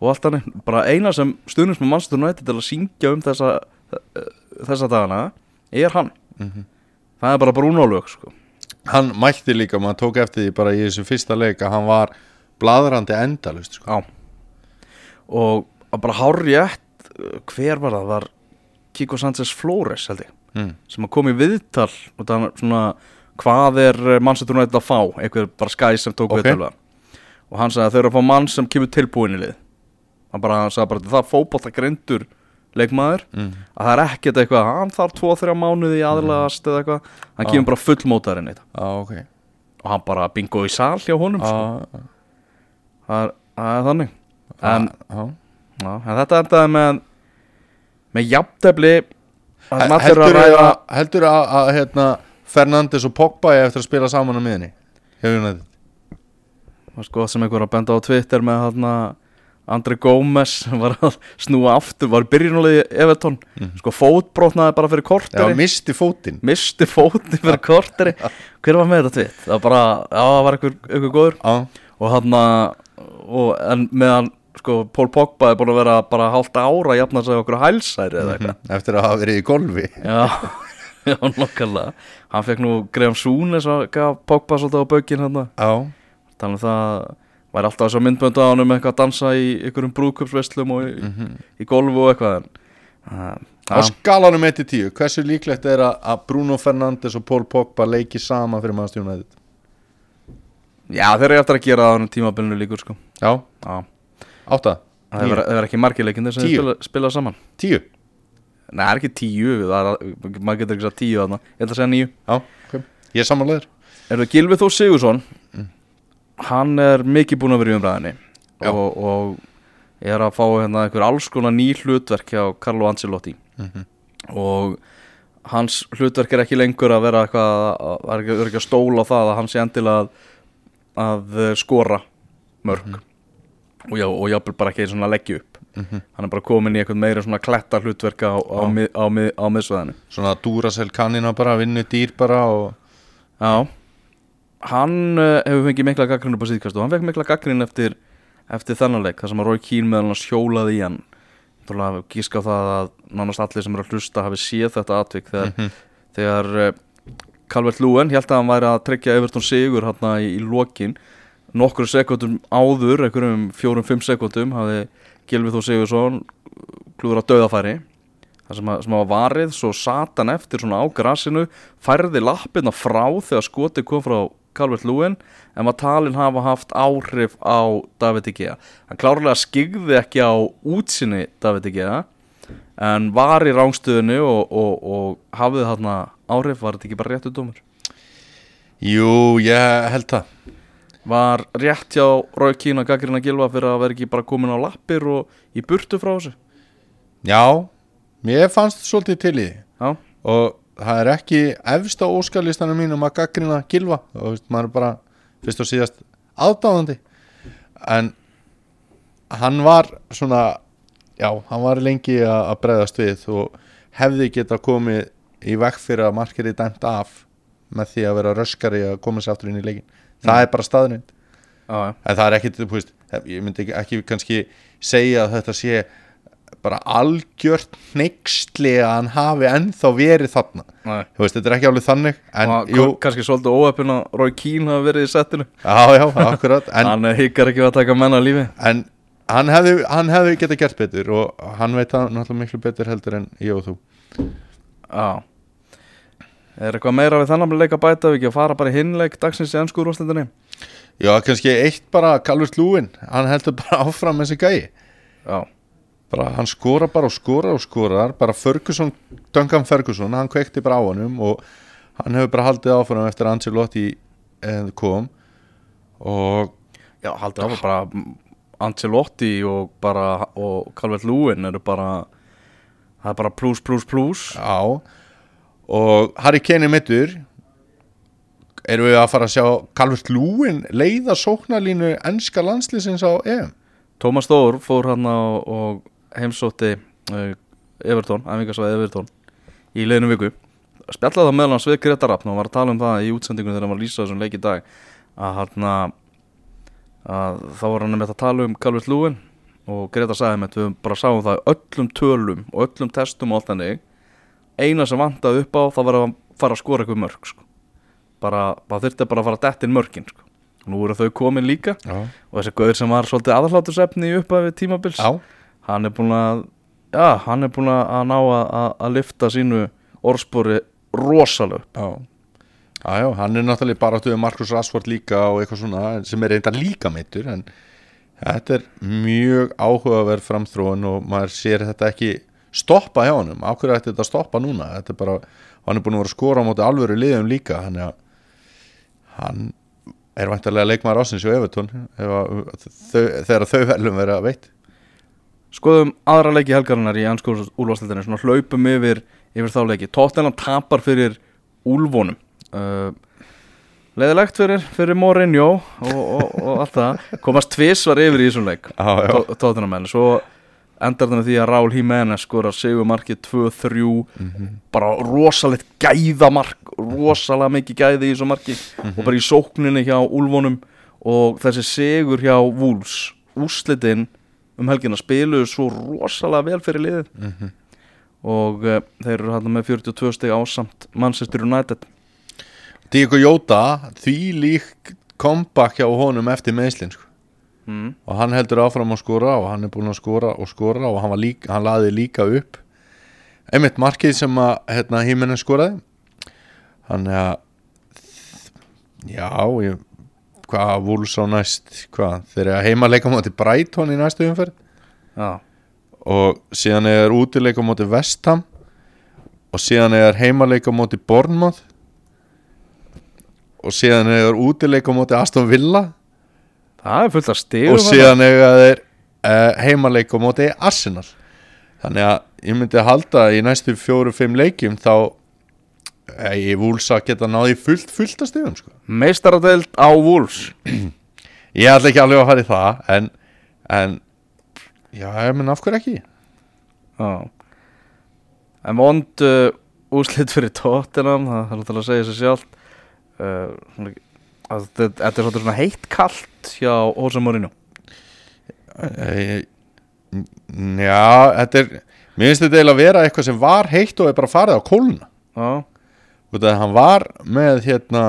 og allt þannig. Bara eina sem stuðnist með Manchester United til að syngja um þessa, þessa dagana er hann. Mhm. Það er bara Bruno lög, sko. hann mælti líka maður tók eftir því bara í þessu fyrsta leik að hann var bladrandi endalust sko. Og bara hárjætt Hver var það? Var Kiko Sanchez Flores held ég mm. Sem kom í viðtal og það er svona Hvað er Manchester United að fá Einhver bara skæ sem tók Ok. viðtal við. Og hann sagði að þau eru að fá mann sem kemur tilbúin í lið Hann bara hann sagði bara Það er fótbolta greindur leikmaður Mm. Að það er ekkert eitthvað Hann þarf 2-3 mánuði í eða eitthvað Hann Já. kemur bara fullmótarinn í þetta Já, ok Og hann bara bingo í sal hjá honum sko. Já, það, er, það er þannig En já. Já, en þetta endaði með með að eru heldur að að, að, að hérna, Fernandes og Pogba eftir að spila saman á miðinni hefur hún þetta sko, sem einhver að benda á Twitter með þarna Andri Gómez (laughs) var að snúa aftur, var byrjunulegi Evertón, sko fótbrotnaði bara fyrir Mhm. já, korteri, misti fótinn. Misti fótni fyrir korteri. Hver var með þetta tvitt? það var bara, já það var einhver, einhver góður. Já, og hann og, en meðan sko Pól Pogba er búin að vera bara hálft ára að jafna sig okkur hælsæri eða eitthvað. Eftir að hafa verið í golfi. Já, (laughs) (laughs) já, nokkarlega Hann fekk nú Graham Souness að gaf Pogba svolítið á baukinn hann já, Þannig að það væri alltaf þess að myndböndu á hann um eitthvað að dansa í einhverjum brúðköpsveislum og í, í golfu og eitthvað uh, á skalanum 1-10 hversu líklegt er að, að Bruno Fernandes og Paul Pogba leiki sama fyrir maður stjónaðið Já, þeir eru eftir að gera á hann tímabilinu líkur sko. Já, átta, það er ekki sem Tíu. spila, spila saman. Tíu Nei, það er ekki tíu, er, maður getur ekki sagt tíu þarna. Ég ætla að segja níu. Já, ok, ég er samanlegur Er það Gilvið Þór Sigursson Hann er mikið búinn að vera í umræðinni og, og er að fá hérna einhver alls konar ný hlutverk hjá Carlo Ancelotti. Mhm. og hans hlutverk er ekki lengur að vera eitthvað að- það er ekki, að stóla það að hann sé endilega að að skora mörg og já, og jáfnvel bara ekki svona leggja upp hann er bara komin í eitthvað meira svona kletta hlutverka á, á, mið, á, mið, á miðsvæðinu. Svona Duracell kannina bara, vinnu dýr bara og Já. Hann uh, hefur fengið mikla gaggrinu på síðkast og hann fekk mikla gaggrinu eftir, eftir þennan leik þar sem að Rói Kín meðal hann hjólaði í hann. Þannig að gíska á það að nánast allir sem eru að hlusta hafi séð þetta atvik þegar, þegar uh, Calvert Lúen held að hann væri að tryggja Everton sigur hérna í, í lokin. Nokkur sekundum áður, einhverjum fjórum-fimm sekundum hafði Gilvi Þó Sigursson klúður að döðafæri það sem, sem var varið, svo sat hann eftir svona á grasinu, færði lappirna frá þegar skoti kom frá Calvert Lúin, en var talin hafa haft áhrif á David Igea hann klárlega skigði ekki á útsinni David Igea en var í rángstöðinu og, og, og hafði þarna áhrif, var þetta ekki bara réttu dómur? Jú, ég held það Var rétt hjá Rói Kín að gaggrina Gilva fyrir að vera ekki bara komin á lappir og í burtu frá þessu? Já, mér fannst svolítið til í Já, og það er ekki efst á óskalistanum mínum að gaggrina gilva og veist, maður er bara fyrst og síðast aðdáðandi en hann var svona já, hann var lengi að að bregðast við og hefði geta komið í vekk fyrir að markeri dæmt af með því að vera röskari að koma sér aftur inn í leikin það er bara staðnind en það er ekki, þú veist, ég myndi ekki, ekki kannski segja að þetta sé bara algjört neyksli að hann hafi ennþá verið þarna. Veist, þetta er ekki alveg þannig en og jú, kannski svolítið óöppin að Rói Kín hafa verið í settinu. Já, já, akkurat en, hann hikkar ekki að taka menna lífi. En hann hefði, hann hefði getað gert betur og hann veit það náttúrulega miklu betur heldur en ég og þú. Já Er eitthvað meira við þannig að bæta? Við ekki að fara bara í hinleik dagsins í ennsku úrvastendinni? já, kannski eitt bara Calvert Lúin hann heldur bara áfram með þessi gæi. Já, bara hann skora bara og skora og skorar. Bara Ferguson, Duncan Ferguson hann kveikti bara á honum og hann hefur bara haldið áfram eftir að Ancelotti eh, kom. Og já haldið áfram bara Ancelotti og bara og Calvert Lúin eru bara það er bara plus plus plus. Já og Harry Kane er mittur erum við að fara að sjá Calvert Lúin leiða sóknarlínu ennska landslýsins á EM? Tómas Þór fór hann á og heimsótti uh, Evertón, æfingarsvæði Evertón í leiðinu viku. Spjallaði það meðal hans við Greta Rappn og var að tala um það í útsendingunum þegar hann var að lýsa þessum leik í dag að hann að þá var hann með að tala um Calvert Lúin og Greta sagði með við bara sáum það öllum tölum og öllum testum og allt þannig eina sem vantaði upp á það var að fara að skora eitthvað mörg sko. bara, það þurfti bara að fara að detta inn mörgin sko. nú eru þau komin líka Já, og þessi gauður sem var svolítið aðhlátusefni í upphæfi tímabils já, hann er búin að já, hann er búin að ná að, að, að lifta sínu orðspori rosalega upp. já. Já, já, hann er náttúrulega bara áttuðið Markus Rashford líka og eitthvað svona sem er reynda líka meittur en þetta er mjög áhugaverð framþróun og maður sér þetta ekki stoppa hjá honum, af hverju ætti þetta að stoppa núna? Er bara, hann er búin að vera að skora á móti alvöru liðum líka þannig að hann er væntarlega leikmaður ásins og að þau, þegar þau velum vera veitt. Skoðum aðra leiki helgarinnar í anskóðs úlvastildinni svona hlaupum yfir, yfir þá leiki. Tottenham tapar fyrir úlvonum uh, leðilegt fyrir, fyrir Mourinho og, og, og allt það. Komast tvisvar yfir í þessum leik (laughs) Já, já. Tó- Tottenham menn svo endar með því að Raúl Jiménez skorar sigur markið 2-3 bara rosalegt gæðamark rosalega mikið gæði í þessu marki. Og bara í sókninni hjá Úlfónum og þessi sigur hjá Wolves. Úrslitin um helgina spiluðu svo rosalega vel fyrir liðið. Og uh, þeir eru hann með 42 stig ásamt Manchester United. Diego Jota, því lík comeback hjá honum eftir meðslinn sko. Mm. og hann heldur áfram að skora og hann er búin að skora og skora og hann, var líka, hann laði líka upp. Einmitt markið sem að hérna, híminu skoraði. Hann er að já ég, hvað Wolves á næst hvað, þeir heima leika á móti Brighton í næstu umferð. Já, og síðan er útileika á móti Vestham og síðan er heimaleika á móti Bournemouth. Og síðan er útileika á móti Aston Villa það er fullt af stigum og síðan eiga þeir uh, heimaleik á móti Arsenal. Þannig að ég myndi halda í næstu fjóru-fimm leikjum þá Ég vúls að geta náði fullt, fullt að stegum sko. Meistaradeild á Wolves. (clears throat) Ég ætla ekki alveg að fara í það En, en Já, ég menn af hverju ekki? Já. En vond uh, úslit fyrir Tottenham það náttúrulega að segja sér sjálf uh, þetta er svolítið svona heitt kalt hjá Jose Mourinho. Já, þetta er Mér finnst þetta eiginlega að vera eitthvað sem var heitt og er bara farið á kóluna. Út af að hann var með hérna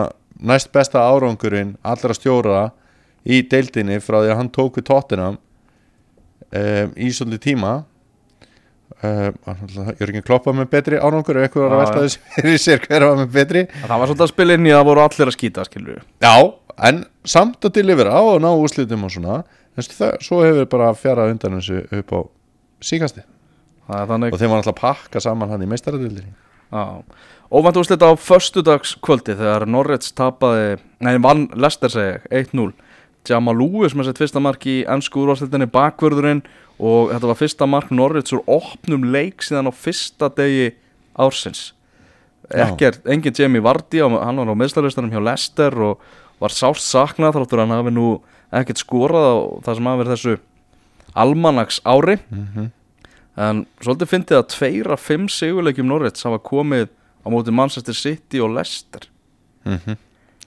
næst besta árangurinn allra stjóra í deildinni frá því að hann tók við tóttinam um, í svolítið tíma um, Jörgin Kloppa með betri árangur ef eitthvað var að velta já. þessi (laughs) fyrir sér hver var með betri. Það var svolítið að spila inn í að voru allir að skýta skilur við Já, en samt að delivera og ná úrslitum og svona það, svo hefur bara fjarað undan þessu upp á síkasti þannig. Og þeim var alltaf að pakka saman hann í meistaradildinni óvænt úrslit á föstudagskvöldi þegar Norrets tapaði, nei, vann Lester segi ég, 1-0 Jamal Lewis með sitt fyrsta mark í ennsku úrvarsleitinni bakvörðurinn og þetta var fyrsta mark Norrets úr opnum leik síðan á fyrsta degi ársins. Ekkert, engin Jamie Vardy hann var á meðslaglistanum hjá Lester og var sást saknað þráttur að hann hafi nú ekkert skorað á það sem hafi verið þessu almanags ári. En svolítið fyndið að tveir af fimm sigurleikjum Norrets hafa komið á móti Manchester City og Leicester.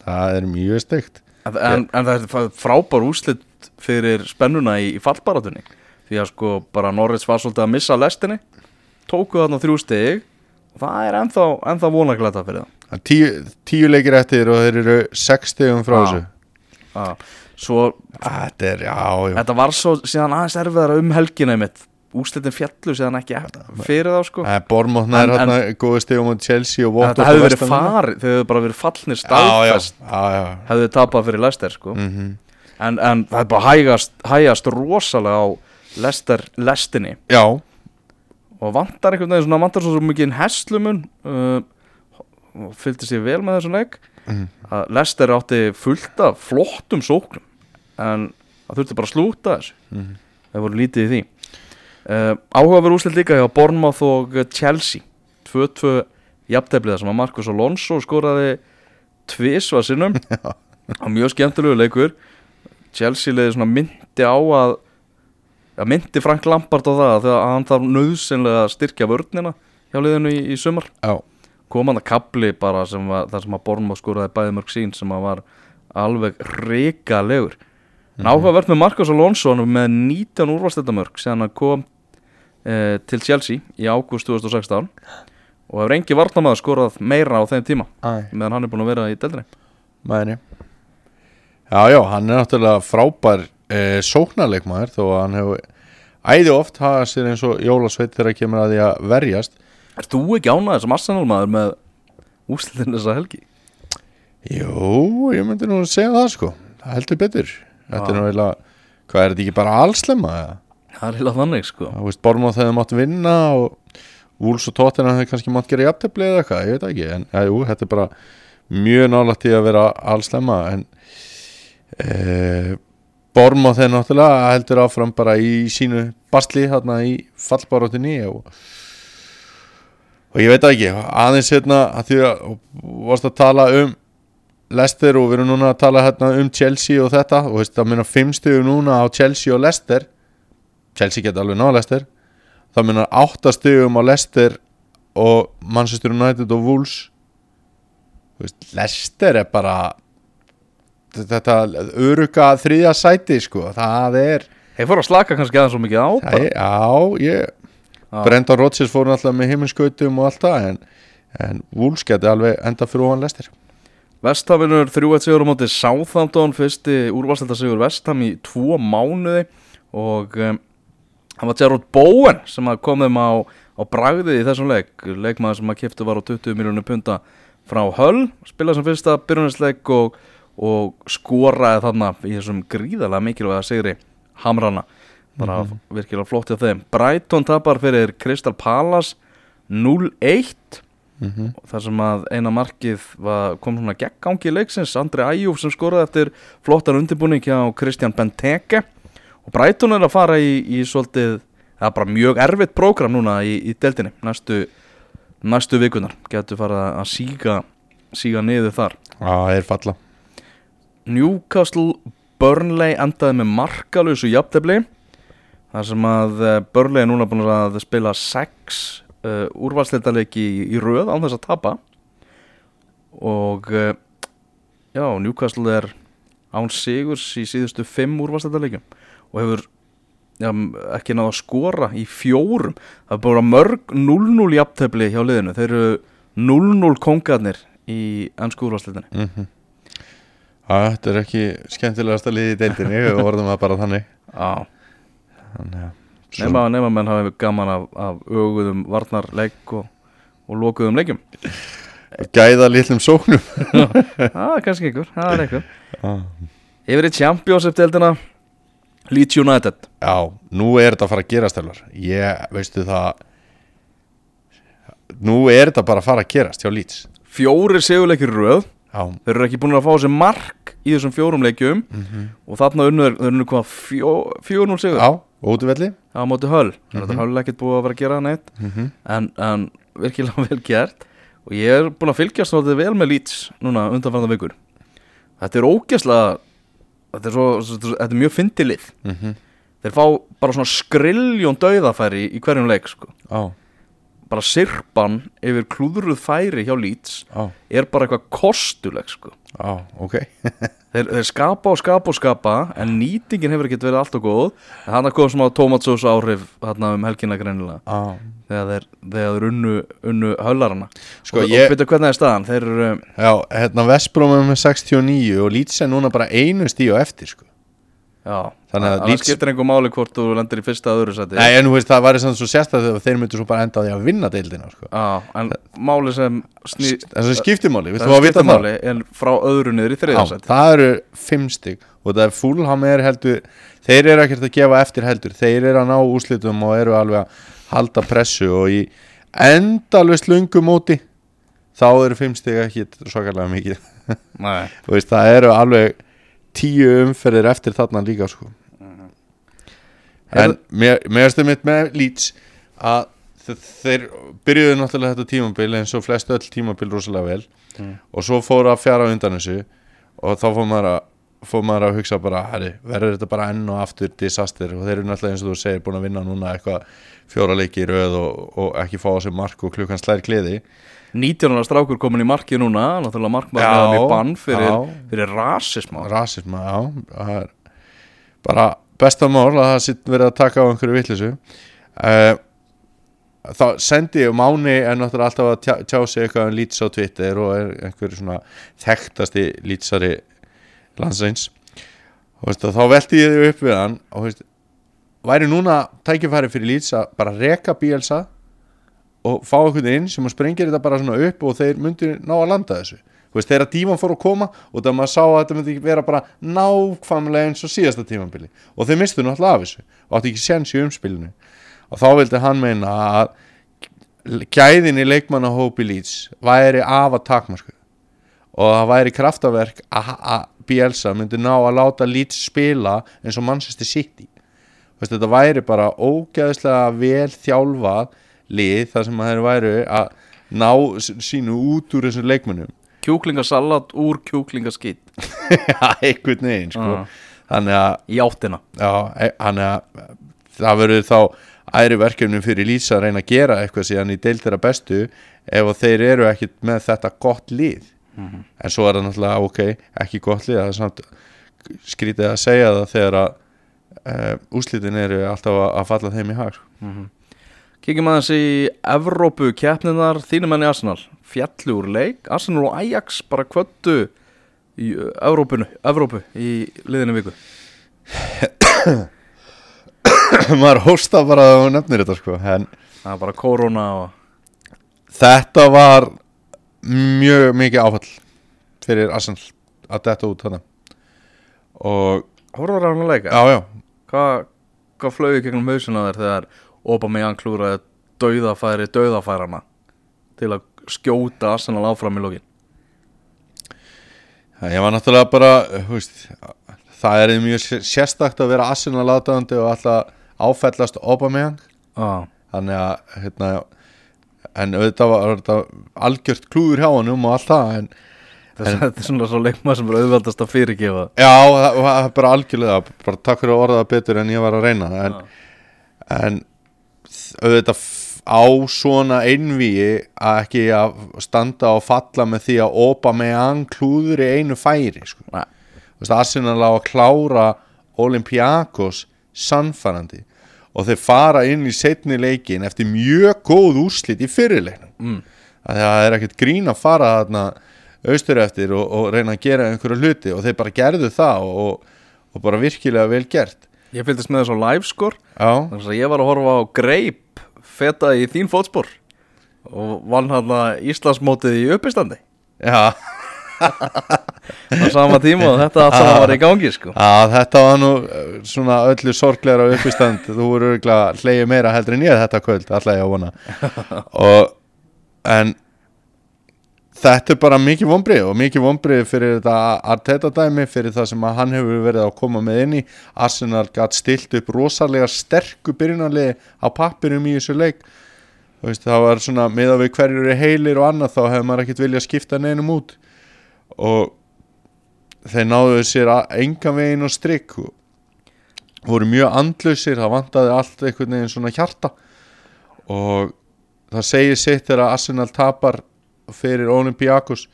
Það er mjög steikt. En, en, það er frábár úslit fyrir spennuna í, í fallbaratunni því að sko bara Norrets var svolítið að missa Leicesterinni tóku þarna þrjú stig og það er ennþá, ennþá vonaglæta fyrir það. Tíu, tíu leikir eftir og þeir eru sex stegum frá þessu. Að, svo Þetta er, já, þetta var svo síðan aðeins erfiðara um helgina einmitt. Úslitin fjallu síðan ekki fyrir þá sko. Það er hérna góði stegum á Chelsea og Watford þetta hefði verið farið þau hefðu bara verið fallnir já hefðu tapað fyrir Leicester sko. Mm en, en það er bara hægast, hægast rosalega á Leicester lestinni. Já, og vantar einhvern veginn svona vantar svo mikið hestlumun uh, og fylgdi sér vel með þessum leik Mhm. að Leicester átti fullt af flottum sóknum en það þurfti bara að slúta þessu. Mhm. það voru lítið í því. Uh, áhugaverð úrslit líka hjá Bournemouth og Chelsea. 2-2 jafntefliða sem að Marcus Alonso skoraði tvisva sinnum. (laughs) Á mjög skemmtilegu leikur. Chelsea leiði svona myndi á að að myndi Frank Lampard á það þegar hann þarf nöðsynlega að styrkja vörnina hjá liðinu í, í sumar. Já, kom hann að kapli bara sem var, þar sem að Bornmáð skoraði bæði mörg sín sem að var alveg ríkalegur en áhugavert með Marcos Alonso með 19 úrvastendamörg sem hann kom eh, til Chelsea í ágúst 2016 og hefur engi varnamaður skorað meira á þeim tíma æ, meðan hann er búin að vera í deldri mæni. Já, já, hann er náttúrulega frábær eh, sóknarleikmaður þó að hann hefur æði oft hafa sér eins og jólasveit þegar kemur að því að verjast. Er þú ekki ánægð sem Arsenal maður með úrslitin þessa helgi? Jú, ég myndi nú að segja það sko. Það heldur betur. Þetta er nú eiginlega, hvað er þetta ekki bara allslemma eða? Það er heila þannig sko. Það veist, Bormóð þegar mátt vinna og Wools og Tottenham þegar kannski mátt gera jafntefli eða eitthvað, ég veit ekki en ja, jú, þetta er bara mjög nálægt í að vera allslemma en e, Bormóð þegar náttúrulega heldur áfram bara í sínu bastli þarna í fallbarátunni og, og ég veit ekki aðeins hérna að því að varst að tala um Leicester og við erum núna að tala hérna um Chelsea og þetta og veist, það minna fimm stöðu núna á Chelsea og Leicester Chelsea geta alveg náða Leicester það minna átta stöðum á Leicester og Manchester United og Wolves veist, Leicester er bara þetta öruga þriðja sæti sko, það er Þeir fóru að slaka kannski aðeins svo mikið á. Það já, ég Já. Brendan Rodgers fór náttúrulega með heiminskautum og allt það en, en Wolves geti alveg enda fyrir ofan Leicester. Vesthaminur 3-1 sigur á móti Southampton fyrsti úrvarsleita sigur Vestham í tvo mánuði og um, hann var Gerard Bowen sem kom þeim á, á bragðið í þessum leik. Leikmaður sem að kiptu var á 20 miljónu punta frá Hull spilaði sem fyrsta byrjunisleik og, og skoraði þarna í þessum gríðarlega mikilvæga sigri Hamrana. Bara virkilega flott hjá þeim. Brighton tapar fyrir Crystal Palace 0-1 mm -hmm. þar sem að eina markið var, kom svona geggangi leiksins. Andri Æjúf sem skoraði eftir flottan undirbúning hjá Kristján Benteke. Og Brighton er að fara í, í svolítið, það er bara mjög erfitt prógram núna í, í deltinni næstu næstu vikunar getur farið að síga síga niður þar. Já, það er falla Newcastle Burnley endaði með markalösu jafntefli þar sem að eh, Burnley er núna búin að spila sex uh, úrvalsleitaleiki í, í röð án þess að tapa. Og uh, já, Newcastle er án sigurs í síðustu fimm úrvalsleitaleikjum og hefur já, ekki náða að skora í fjórum. Það er bara mörg 0-0 jafntefli hjá liðinu, þeir eru 0-0 kongarnir í ennsku úrvalsleitinni mm Þetta er ekki skemmtilegasta liði í deildinni og orðum það bara þannig. Já. Þannig að Nefna, nefna menn hafi gaman af, af öguðum varnarleik og, og lokuðum leikjum. Gæða litlum sóknum. Er kannski einhver, það er ah. Yfir í Championship-deildina Leeds United. Já, nú er þetta að fara að gerast Elvar Ég, veistu það Nú er þetta bara að fara að gerast hjá Leeds. Fjórir sigurleikir í röð. Já, Þeir eru ekki búin að fá sér mark í þessum fjórum leikjum. Og þarna unnur, þeir unnu hvað fjó, fjórnúl sigur? Já ótuvelli á móti höll. Mm -hmm. höll er ekkert búið að vera að gera neitt. Mm -hmm. en, en virkilega (laughs) vel gert. Og ég er búin að fylgjast svolítið vel með Leeds núna undanfarnar vikur. Þetta er ógeðslega þetta er, svo, þetta er mjög fyndilið Mhm. þeir fá bara svona skriljón dauðafæri í hverjum leik sko. Já, bara sirpan yfir klúðruð færi hjá Leeds já, er bara eitthvað kostuleg sko. já, ok. (laughs) Þeir, þeir skapa og skapa og skapa en nýtingin hefur ekkert verið allt og góð. En hann er komið smá tomatsós áhrif þarna um helgina greinilega. Já, þegar þeir, þeir unnu, unnu höllarana. Sko, og, ég- og byrja hvernig er staðan? Þeir eru já hérna Vestbrom er með 69 og Leeds er núna bara einu stíu á eftir sko. Já, Þannig að það skiptir einhver máli hvort þú lendir í fyrsta að öðru sæti. Nei, en þú veist, það væri samt svo sérstæð þegar þeir myndu svo bara enda á því að vinna deildina sko. já, en máli sem sný, það skiptir máli, við þú að vita máli en frá öðru niður í þriða Já, sæti. það eru fimm stig og það er Fulham er heldur þeir eru ekkert að gefa eftir heldur. Þeir eru að ná úslitum og eru alveg að halda pressu og í endalvist lungu móti þá eru fimm stig ekki svakalega mikið (laughs) tíu umferðir eftir þarna líka sko. en mér, mér erstu mitt með Leeds að þe- þeir byrjuðu náttúrulega þetta tímabil eins og flest öll tímabil rosalega vel Mm. og svo fóru að fjara undan þessu og þá fór maður að fór maður að hugsa bara, herri, verður þetta bara enn og aftur disaster og þeir eru náttúrulega eins og þú segir búin að vinna núna eitthvað fjóra leiki í röð og, og ekki fá á sig mark og klukkan slær kliði 19 ára strákur komin í markið núna náttúrulega markmaður með bann fyrir, fyrir rasisma. Rasisma, já. Bara besta mál að það sitt verið að taka á einhverju vittlisu uh, þá sendi ég Máni er náttúrulega alltaf að tjá, tjá sig eitthvað um Leeds á Twitter og er einhver svona þekktasti Leedsari landsreins og veist, þá velti ég þig upp við hann og veist, væri núna tækifæri fyrir Leeds að bara reka Bielsa og fá einhvern inn sem sprengir þetta bara svona upp og þeir myndir ná að landa þessu. Veist, þegar tíman fór að koma og það maður sá að þetta myndi vera bara nákvæmlega eins og síðasta tímanbili og þeir mistu náttúrulega af þessu og átti ekki séns í umspilinu. Og þá vildi hann meina að gæðin í leikmannahópi Leeds væri af að takmarsku og það væri kraftaverk að Bielsa myndi ná að láta Leeds spila eins og Manchester City. Veist, þetta væri bara ógeðslega vel þjálfað lið þar sem þeir væru að ná sínu út úr þessum leikmönnum. Kjúklingasalat úr kjúklingaskitt (laughs) Já, einhvern veginn sko. Já. þannig að, í áttina. Já, e- þannig að það verður þá æri verkefni fyrir Lísa að reyna að gera eitthvað síðan í deil þeirra bestu ef þeir eru ekkit með þetta gott lið. En svo er það náttúrulega ok, ekki gott lið það er samt skrítið að segja það þegar að uh, úslitin eru alltaf að, að falla þeim í hag Kíkjum aðeins í Evrópu keppninar þínum enn í Arsenal. Fjallu úr leik, Arsenal og Ajax bara kvöttu í Evrópunu, Evrópu í liðinu viku. (coughs) Maður hósta bara hún nefnir þetta sko en það er bara korona og þetta var mjög mikið áfall fyrir Arsenal að detta út þarna. Og Hóruður á hann að leika? já já. Hvað hva flögu gegnum hausina þér þegar Aubameyang klúraði dauðafæri dauðafærana til að skjóta Arsenal áfram í lokin. Ég var náttúrulega bara veist, það er mjög sé- sérstakt að vera Arsenal aðdæðandi og alltaf áfællast Aubameyang. Ah. þannig að hérna, en auðvitað var þetta algjört klúður hjá hann um og allt það en Þetta er svona svo leikmað sem er auðveldast að fyrirgefa. Já, það það er bara algjörlega bara takk fyrir að orða það betur en ég var að reyna en, en auðvitað á svona einvíi að ekki að standa og falla með því að opa með ang klúður í einu færi sko. Nei. Þú veist, Arsenal á að klára Olympiakos sannfærandi og þeir fara inn í setni leikin eftir mjög góð úrslit í fyrirleiknum Mm. að það er ekkert grín að fara þarna austur eftir og, og reyna að gera einhverju hluti og þeir bara gerðu það og, og bara virkilega vel gert Ég fylgdist með þessu á livescore Já, Þannig að ég var að horfa á Greip feta í þín fótspor. Og vann hann að Íslandsmótið í uppistandi. Já, á sama tíma og þetta allt saman var í gangi sko. Já þetta var nú eh, svona öllu sorglegra uppistand þú voru örgulega hleyið meira heldur en ég þetta kvöld, alltaf ég að vona. (laughs) Og en þetta er bara mikið vombrið og mikið vombrið fyrir þetta Arteta dæmi fyrir það sem að hann hefur verið að koma með inn í. Arsenal gætt stilt upp rosalega sterku byrjunarlegi á pappirum í þessu leik. Veist, það var svona miða við hverjur er heilir og annað þá hefur maður ekkert viljað skipta neinum út. Og þeir náðu sér að engan veginn og strikk voru mjög andlausir, það vantaði allt einhvern veginn svona hjarta. Og það segir sitt þegar Arsenal tapar fyrir Olympiakos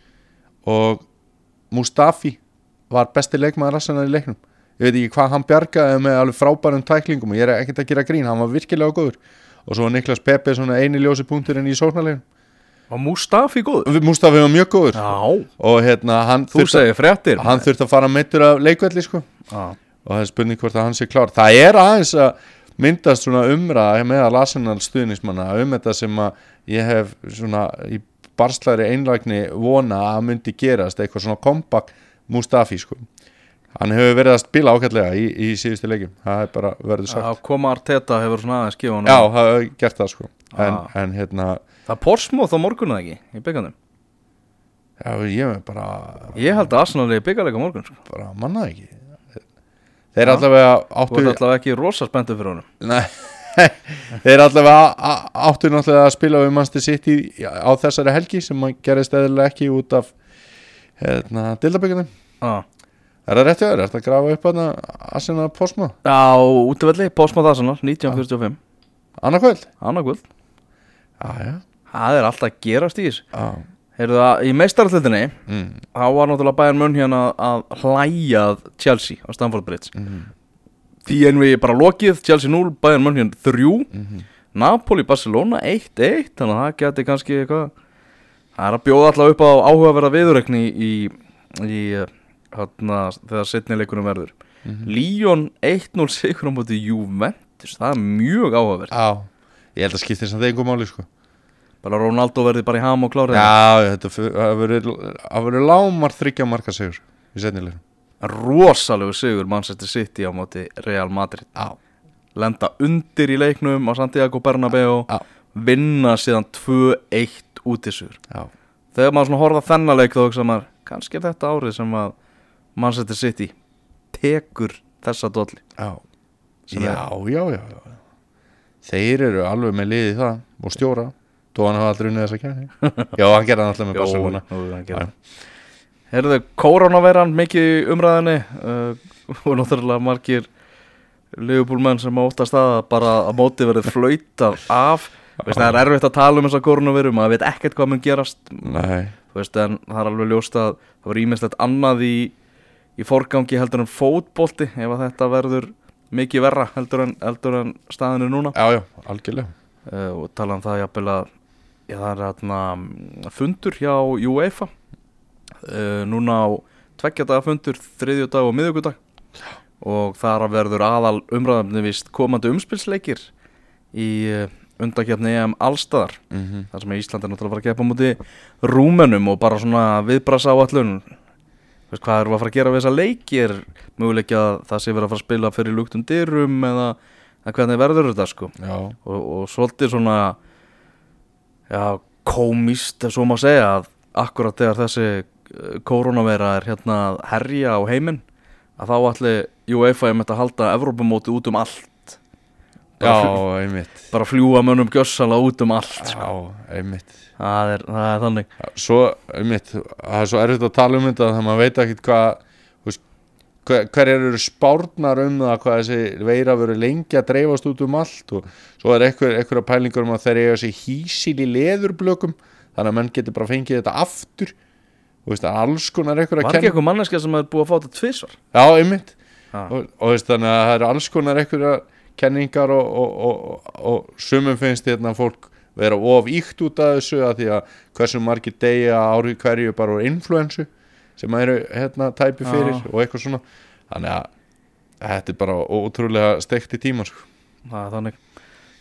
og Mustafi var besti leikmaður Arsenal í leiknum. Ég veit ekki hvað hann bjargaði með alveg frábærum tæklingum og ég er ekkert að gera grín, hann var virkilega góður. Og svo var Niklas Pepe svona eini ljósi punkturinn í sóknarlegin Og Mustafi góður? Mustafi var mjög góður. Já, og hérna hann þú þurfti, segir fréttir. hann þurfti að fara meittur af leikvelli sko. Og það er spurning hvort að hann sé klár. Það er aðeins að myndast svona umræða með að Arsenal stuðnismanna um þetta sem að ég hef svona í barslari einlægni vona að myndi gerast eitthvað svona kompakt Mustafi sko. Hann hefur verið að spila ákveðlega í, í síðustu leikjum það er bara verður sagt. Að koma Arteta hefur svona aðeins gefa hann já, það hefur gert það sko. En, Ah. en hérna, Það er Porsmóð á morgun eða ekki í byggandum já, ég er bara Ég held að Arsenal er á morgun sko. bara manna ekki. Þeir Já. allavega Þú áttu ert allavega ekki rosa spenntu fyrir honum. Nei, þeir allavega áttu náttúrulega að spila við Manchester City á þessari helgi sem gerist eðlilega ekki út af hérna, dildabyggjunum Já, Er það rétt hjá þér? Er þetta að grafa upp hana Asina Posma? Já útvelli, Porsmóð Arsenal 1945 Annarkvöld? Annarkvöld já, Það er alltaf að já Heyrðu það, í meistarallutinni mm. þá var náttúrulega Bayern Munn hérna að hlæja að Chelsea á Stamford Bridge Mm. Því en við bara lokið Chelsea 0, Bayern hérna 3 Mm. Napoli, Barcelona 1-1 þannig að það geti kannski eitthvað það er að bjóða alltaf upp á áhugaverða viðurregni í, í hérna, þegar setni leikunum verður. Mhm. Lyon 1-0 sigur á móti Juventus það er mjög áhugaverð Já, ég held að skiptir sem þeir einhver máli sko. Bara Ronaldo verði bara í ham og klárið Já, þetta. það verður það lámar þryggja marka sigur í setnilegum rosalegu sigur Manchester City á móti Real Madrid. Já, lenda undir í leiknum á Santiago Bernabeu. Já. vinna síðan 2-1 útisugur já, þegar maður svona horfða þennan leik þá hugsa maður kannski er þetta árið sem að Manchester City tekur þessa dolli. Já. Já, já, já, já. Þeir eru alveg með liði það og stjóra. Þó hann hafa aldrei unnið þessa kæni (laughs) Já, hann gerði alltaf með Barcelona Já. Herðu, kórónaveiran mikið í umræðinni uh, og náttúrulega margir liðbúlmenn sem óttast að bara að móti verið flautað af. Veist, það er erfitt að tala um þessa kórónaveiru maður veit ekkert hvað mun gerast. Veist, það er alveg ljóst að það var ímislegt annað í, í forgangi heldur en fótbolti ef að þetta verður mikið verra heldur en, heldur en staðinu núna. Já, já, algjörlega. Uh, og tala um það jafnvel að það er hérna fundur hjá UEFA uh, núna á tveggjadaga fundur þriðjudag og miðugudag og þar að verður aðal umræðumni vist komandi umspilsleikir í uh, undakefni EM allstaðar mm -hmm. þar sem Ísland er náttúrulega að fara að á múti rúmenum og bara svona viðbrasa á allun hvað við að fara að gera við þessa leiki? Er möguleik að það sé verið að fara að spila fyrir luktum dyrum eða, hvernig verður þetta sko? Og, og svolítið svona já, komist ef svo má segja að akkurat þegar þessi kórónaveira er hérna að herja á heiminn að þá ætli UEFA um þetta að halda Evrópumóti út um allt. Já, bara, einmitt. bara fljúa mönnum gjössala út um allt sko. Já, einmitt. Það, er, það er þannig. Svo, einmitt, það er svo erfitt að tala um þetta þegar maður veit ekki hvað hverjar eru spárnar um það hvað þessi veira verið lengi að dreifast út um allt og svo er einhver, einhverja pælingur um að þeir eiga sér hísil í leðurblökum þannig að menn getur bara fengið þetta aftur veist, alls konar einhverja var ekki eitthvað manneska sem er búið að fá þetta tvisvar Já, einmitt Já. og, og veist, þannig að það eru alls konar einhverja kenningar og, og, og, og sumum finnst hérna fólk vera of íkt út af þessu að því að hversu margir degja ári hverju bara úr influensu sem eru hérna tæpi fyrir Já. og eitthvað svona þannig að þetta er bara ótrúlega steikt í tíma sko. þannig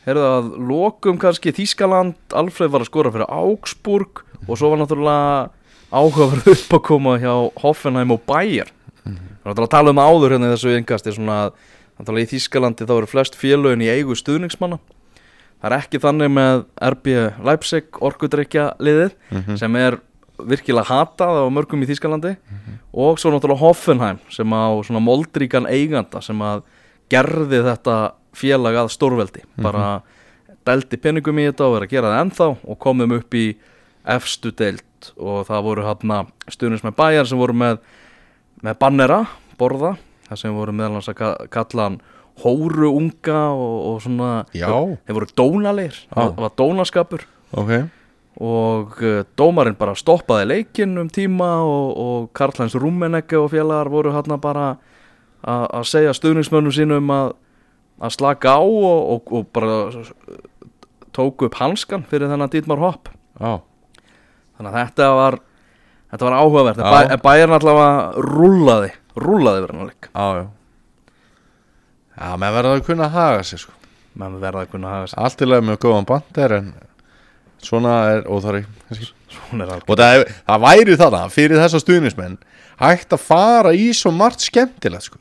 Herðu að lokum kannski Þískaland Alfred var að skora fyrir Augsburg og svo var náttúrulega áhugaverð (laughs) upp að koma hjá Hoffenheim og Bayern við erum náttúrulega að tala um áður hérna í þessu yngast svona að í Þískalandi þá eru flest félögin í eigu stuðningsmanna. Það er ekki þannig með RB Leipzig orkudrykja liðið sem er virkilega hatað á mörgum í Þískalandi og svo náttúrulega Hoffenheim sem á svona moldríkan eiganda sem að gerði þetta félag að stórveldi. Bara dældi peningum í þetta og er að gera það ennþá og komum upp í efstu deild og það voru hann stuðnins með bæjar sem voru með, með bannera, borða það sem voru meðal hans að ka- kalla hann hóru unga og, og svona Já. þeir voru dónalegir, það var dónaskapur. Ok, og uh, dómarinn bara stoppaði leikinn um tíma og, og Karl-Heinz Rúmenegge og félagar voru hann bara að segja stuðningsmönnum sínum að, að slaka á og, og, og bara tóku upp hanskan fyrir þennan Dietmar Hopp. Já, þannig að þetta var þetta var áhugavert. En Já. bæ, en bæjarn allavega rúllaði rúllaði verið hann leik. Já, já. Já, menn verða að kunna að haga sér sko. Menn verða að kunna hafa sig. Allt í lagi með góðan bandir en svona er óþarri svona er og það, það væri þarna fyrir þessa stuðnismenn hægt að fara í svo margt skemmtilegt sko.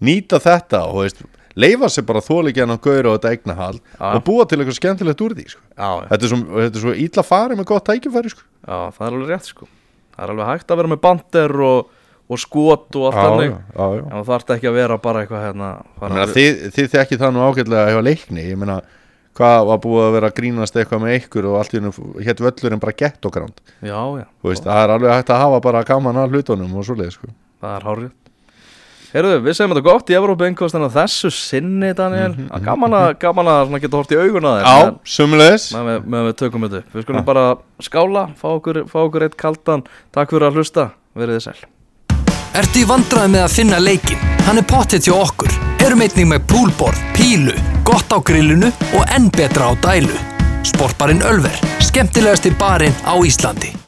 nýta þetta og veist, leifa sér bara þóligjan á gaur og þetta eignahald og búa til eitthvað skemmtilegt úr því sko. já, já, þetta, er svo, þetta er svo ítla farið með gott tækifæri sko. Já, það er alveg rétt sko. Það er alveg hægt að vera með bandir og, og skot og allt þannig. en það þarf ekki að vera bara eitthvað hérna Meina, þið, þið þekki það nú ágætlega hjá leikni. Ég meina hvað var búið að vera að grínast eitthvað með ykkur og allt í hennu hétt völlurinn bara gett og gránd já, já, veist, það er alveg hægt að hafa bara gaman að hlutunum og svoleið sko. það er hárið Heyrðu, við segjum þetta gott í en þessu sinni, Daniel mm gaman að, gaman að geta hort í augun að þér. Já, sumulegis meðan við, meðan við tökum þetta upp. Við skulum bara skála, fá okkur, fá okkur eitt kaldan. Takk fyrir að hlusta, verið þið sæl. Ertu í vandræði með að finna leikin? Hann er pottet hjá okkur. Erum einnig með poolboard, pílu, gott á grillinu og enn betra á dælu. Sportbarinn Ölver, skemmtilegasti barinn á Íslandi.